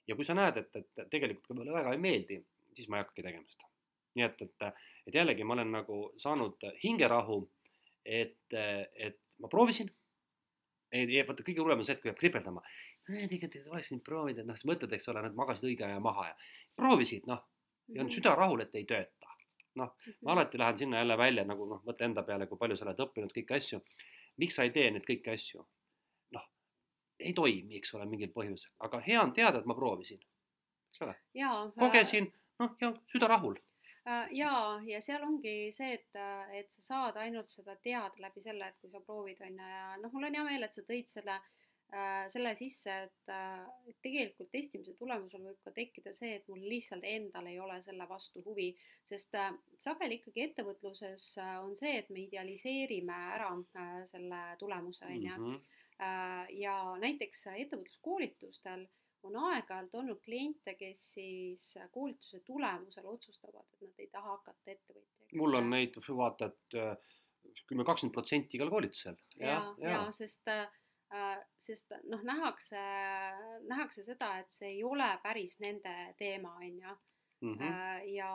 ja kui sa näed, et, et tegelikult mulle väga ei meeldi, siis ma ei hakkagi tegema seda. nii et, et, et jällegi ma olen nagu saanud hingerahu, et, et ma proovisin. vaata, kõige hullem on see, et kui jääb kripeldama. tegelikult oleks nüüd proovida, et noh, siis mõtled, eks ole, nad magasid õige aja maha ja proovisid, noh, ja on süda rahul, et ei tööta. Noh, ma alati lähen sinna jälle välja nagu noh, mõtle enda peale, kui palju sa oled õppinud kõiki asju. miks sa ei tee neid kõiki asju? noh, ei toimi, eks ole, mingil põhjusel, aga hea on teada, et ma proovisin. eks ole, kogesin, noh ja süda rahul. Äh, jaa, ja seal ongi see, et, et sa saad ainult seda teada läbi selle, et kui sa proovid, on ju, ja noh, mul on hea meel, et sa tõid selle äh, selle sisse, et, et tegelikult testimise tulemusel võib ka tekkida see, et mul lihtsalt endal ei ole selle vastu huvi, sest äh, sageli ikkagi ettevõtluses äh, on see, et me idealiseerime ära äh, selle tulemuse, on ju. Mhm. Äh, ja näiteks ettevõtluskoolitustel on aeg-ajalt olnud kliente, kes siis koolituse tulemusel otsustavad, et nad ei taha hakata ettevõtjaks. mul on neid, vaata, et äh, kümme, kakskümmend protsenti igal koolitusel. ja, ja, ja, sest äh, sest noh, nähakse, nähakse seda, et see ei ole päris nende teema, on ju. Mhm. ja,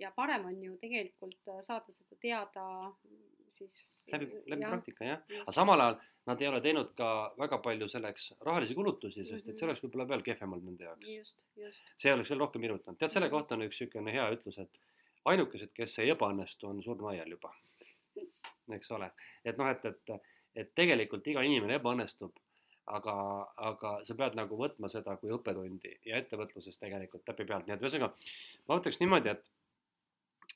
ja parem on ju tegelikult saada seda teada siis. läbi, läbi jah, praktika jah, aga samal ajal nad ei ole teinud ka väga palju selleks rahalisi kulutusi, sest et Mhm. see oleks võib-olla veel kehvem olnud nende jaoks. see oleks veel rohkem irutanud, tead, selle Mhm. kohta on üks niisugune hea ütlus, et ainukesed, kes ei ebaõnnestu, on surnuaial juba. eks ole, et noh, et, et, et tegelikult iga inimene ebaõnnestub, aga, aga sa pead nagu võtma seda kui õppetundi ja ettevõtluses tegelikult täpipealt, nii et ühesõnaga ma ütleks niimoodi, et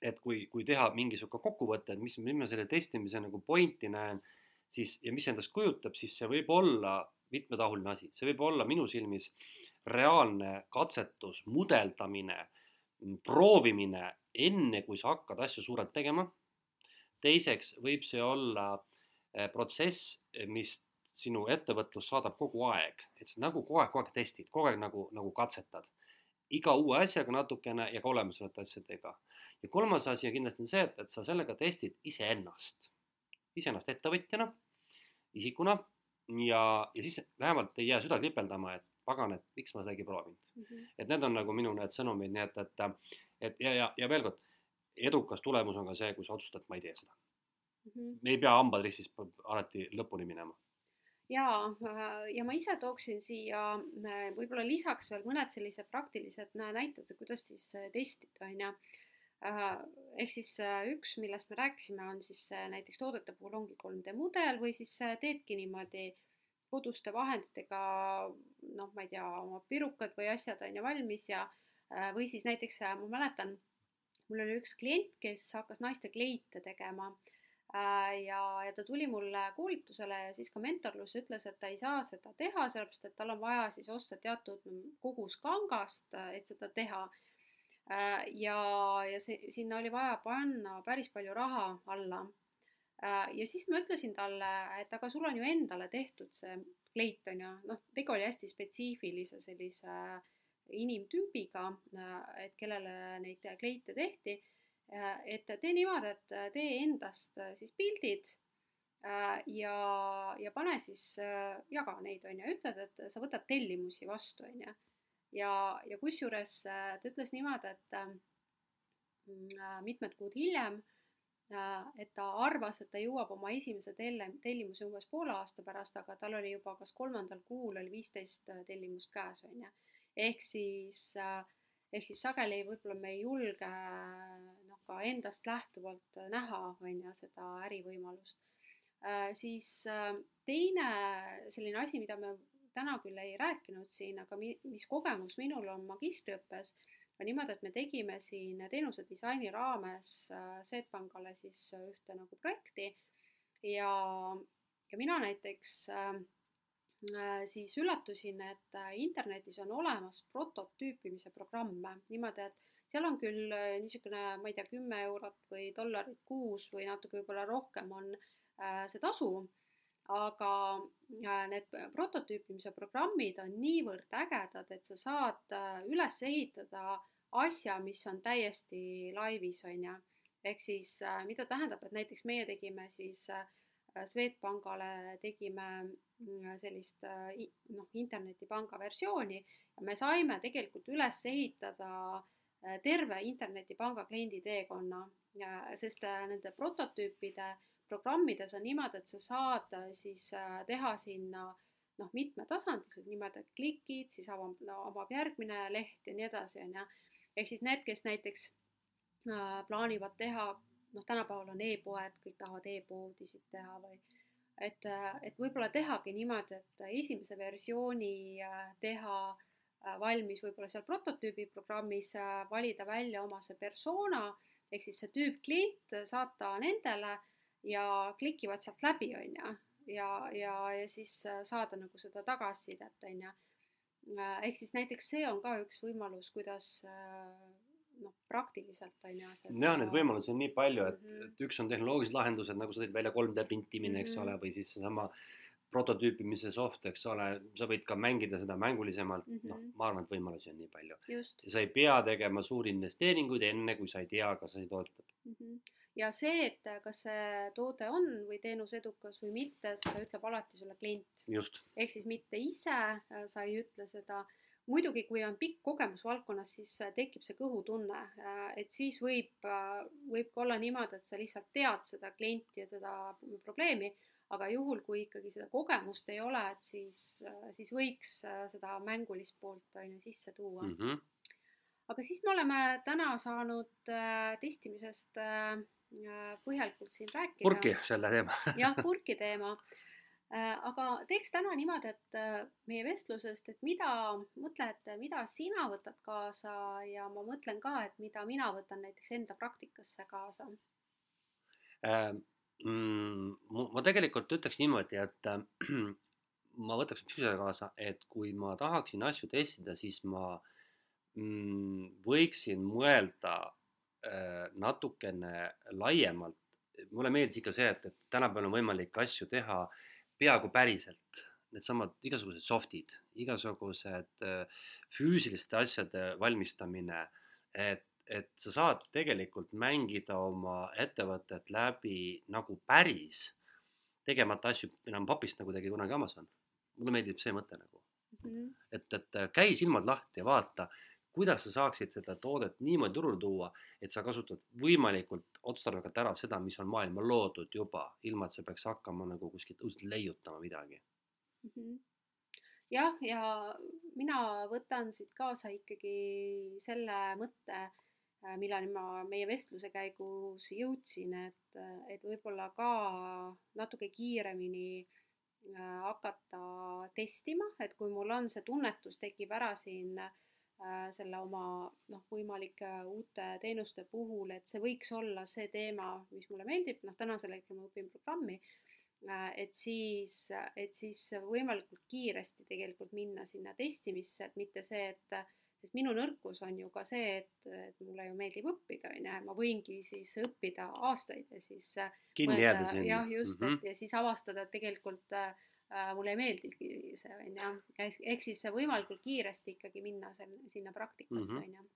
et kui, kui teha mingisugune kokkuvõte, et mis, mis ma selle testimise nagu pointi näen, siis ja mis endast kujutab, siis see võib olla mitmetahuline asi, see võib olla minu silmis reaalne katsetus, mudeldamine, proovimine, enne kui sa hakkad asju suurelt tegema. teiseks võib see olla eh, protsess, mis sinu ettevõtlus saadab kogu aeg, et sa nagu kogu aeg, kogu aeg testid, kogu aeg nagu, nagu katsetad iga uue asjaga natukene ja ka olemasolevate asjadega. ja kolmas asi on kindlasti on see, et, et sa sellega testid iseennast, iseennast ettevõtjana, isikuna ja, ja siis vähemalt ei jää süda kripeldama, et pagan, et miks ma seda ei proovinud. Mhm. et need on nagu minu need sõnumid, nii et, et, et ja, ja, ja veel kord, edukas tulemus on ka see, kui sa otsustad, ma ei tee seda. Mhm. me ei pea hambad ristis alati lõpuni minema. ja, ja ma ise tooksin siia äh, võib-olla lisaks veel mõned sellised praktilised nä- näited, kuidas siis äh, testida, on ju. ehk siis äh, üks, millest me rääkisime, on siis äh, näiteks toodete puhul ongi 3D mudel või siis äh, teedki niimoodi koduste vahenditega, noh, ma ei tea, oma pirukad või asjad on ju valmis ja äh, või siis näiteks äh, ma mäletan, mul oli üks klient, kes hakkas naiste kleite tegema Äh, ja, ja ta tuli mulle koolitusele ja siis ka mentorlusse ütles, et ta ei saa seda teha, sellepärast et tal on vaja siis osta teatud kogus kangast, et seda teha. Äh, ja, ja see, sinna oli vaja panna päris palju raha alla. Äh, ja siis ma ütlesin talle, et aga sul on ju endale tehtud see kleit on ju, noh, tegu oli hästi spetsiifilise sellise inimtüübiga, et kellele neid kleite tehti et tee niimoodi, et tee endast äh, siis pildid äh, ja, ja pane siis, äh, jaga neid, on ju, ütled, et sa võtad tellimusi vastu, on ju. ja, ja kusjuures ta ütles niimoodi, et mm, mitmed kuud hiljem, et ta arvas, et ta jõuab oma esimese telle, tellimuse umbes poole aasta pärast, aga tal oli juba kas kolmandal kuul oli viisteist tellimust käes, on ju. ehk siis ehk siis sageli võib-olla me ei julge ka endast lähtuvalt näha, on ju, seda ärivõimalust äh,. siis äh, teine selline asi, mida me täna küll ei rääkinud siin, aga mi, mis kogemus minul on magistriõppes, on niimoodi, et me tegime siin teenuse disaini raames äh, Swedbankale siis ühte nagu projekti ja, ja mina näiteks äh, äh siis üllatusin, et internetis on olemas prototüüpimise programme niimoodi, et seal on küll niisugune, ma ei tea, kümme eurot või dollarit kuus või natuke võib-olla rohkem on äh, see tasu aga äh, need prototüüpimise programmid on niivõrd ägedad, et sa saad äh, üles ehitada asja, mis on täiesti laivis, on ju. ehk siis äh, mida tähendab, et näiteks meie tegime siis Swedbankale tegime mm, sellist noh, internetipanga versiooni ja me saime tegelikult üles ehitada terve internetipanga kliendi teekonna, sest nende prototüüpide äh, programmides on niimoodi, et sa saad äh, siis äh, teha sinna noh, mitmetasandiliselt niimoodi, et klikid, siis avab no,, avab järgmine leht ja nii edasi, on ju. ehk siis need, kes näiteks äh, plaanivad teha, noh, tänapäeval on e-poed, kõik tahavad e-poodisid teha või et, äh, et võib-olla tehagi niimoodi, et esimese versiooni teha valmis võib-olla seal prototüübi programmis, valida välja oma see persona ehk siis see tüüp klient, saata nendele ja klikivad sealt läbi, on ju, ja, ja, ja siis äh, saada nagu seda tagasisidet, on ju. Äh, ehk siis näiteks see on ka üks võimalus, kuidas äh, noh, praktiliselt on ju. jah, neid võimalusi on nii palju, et mm, -hmm. et üks on tehnoloogilised lahendused, nagu sa tõid välja 3D printimine, eks mm -hmm. ole, või siis seesama prototüüpimise soft, eks ole, sa võid ka mängida seda mängulisemalt mm, -hmm. noh, ma arvan, et võimalusi on nii palju. ja sa ei pea tegema suuri investeeringuid enne, kui sa ei tea, kas asi töötab mm. -hmm ja see, et kas see toode on või teenus edukas või mitte, seda ütleb alati sulle klient. ehk siis mitte ise äh, sa ei ütle seda. muidugi, kui on pikk kogemus valdkonnas, siis äh, tekib see kõhutunne, äh, et siis võib, võib ka olla niimoodi, et sa lihtsalt tead seda klienti ja seda probleemi, aga juhul, kui ikkagi seda kogemust ei ole, et siis, siis võiks seda mängulist poolt on ju sisse tuua mm. -hmm aga siis me oleme täna saanud äh, testimisest äh, Äh, põhjalikult siin rääkida. purki selle teema (laughs) jah, purki teema. Äh, aga teeks täna niimoodi, et äh, meie vestlusest, et mida, mõtle, et mida sina võtad kaasa ja ma mõtlen ka, et mida mina võtan näiteks enda praktikasse kaasa äh,. Mm, ma tegelikult ütleks niimoodi, et äh, (clears throat) ma võtaks psühhe kaasa, et kui ma tahaksin asju testida, siis ma mm, võiksin mõelda Äh, natukene laiemalt, mulle meeldis ikka see, et, et tänapäeval on võimalik asju teha peaaegu päriselt, needsamad igasugused soft'id, igasugused äh, füüsiliste asjade valmistamine, et, et sa saad tegelikult mängida oma ettevõtet läbi nagu päris, tegemata asju enam papist, nagu tegi kunagi Amazon. mulle meeldib see mõte nagu mm, -hmm. et, et käi silmad lahti ja vaata kuidas sa saaksid seda toodet niimoodi turule tuua, et sa kasutad võimalikult otstarbekalt ära seda, mis on maailma loodud juba, ilma et sa peaks hakkama nagu kuskilt õudselt leiutama midagi mm. -hmm. jah, ja mina võtan siit kaasa ikkagi selle mõtte, äh, milleni ma meie vestluse käigus jõudsin, et, et võib-olla ka natuke kiiremini äh, hakata testima, et kui mul on see tunnetus, tekib ära siin äh, selle oma noh, võimalike uute teenuste puhul, et see võiks olla see teema, mis mulle meeldib, noh, tänasel hetkel ma õpin programmi, et siis, et siis võimalikult kiiresti tegelikult minna sinna testimisse, et mitte see, et sest minu nõrkus on ju ka see, et, et mulle ju meeldib õppida, on ju, ma võingi siis õppida aastaid ja siis kinni jääda sinna. jah, just mm, -hmm. et ja siis avastada, et tegelikult äh, äh, mulle ei meeldigi see, on ju, ehk siis võimalikult kiiresti ikkagi minna selle, sinna praktikasse, mhm. on ju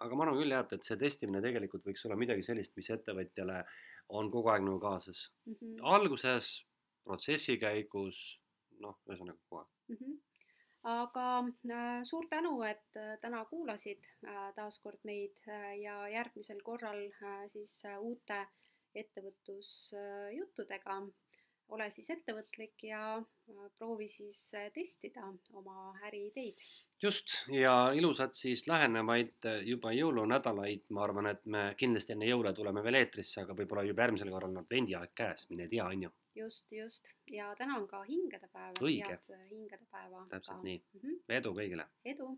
aga ma arvan küll jah, et, et see testimine tegelikult võiks olla midagi sellist, mis ettevõtjale on kogu aeg nagu kaasas mm. -hmm. alguses, protsessi käigus, noh, ühesõnaga kogu aeg mm. -hmm aga äh, suur tänu, et äh, täna kuulasid äh, taaskord meid äh, ja järgmisel korral siis uute ettevõtlusjuttudega ole siis ettevõtlik ja proovi siis testida oma äriideid. just ja ilusad siis lähenevaid äh, juba jõulunädalaid, ma arvan, et me kindlasti enne jõule tuleme veel eetrisse, aga võib-olla juba järgmisel korral on advendiaeg käes, mine tea, on ju. Just, just ja täna on ka hingedepäev. head hingedepäeva. täpselt ka. nii mm, -hmm. edu kõigile. edu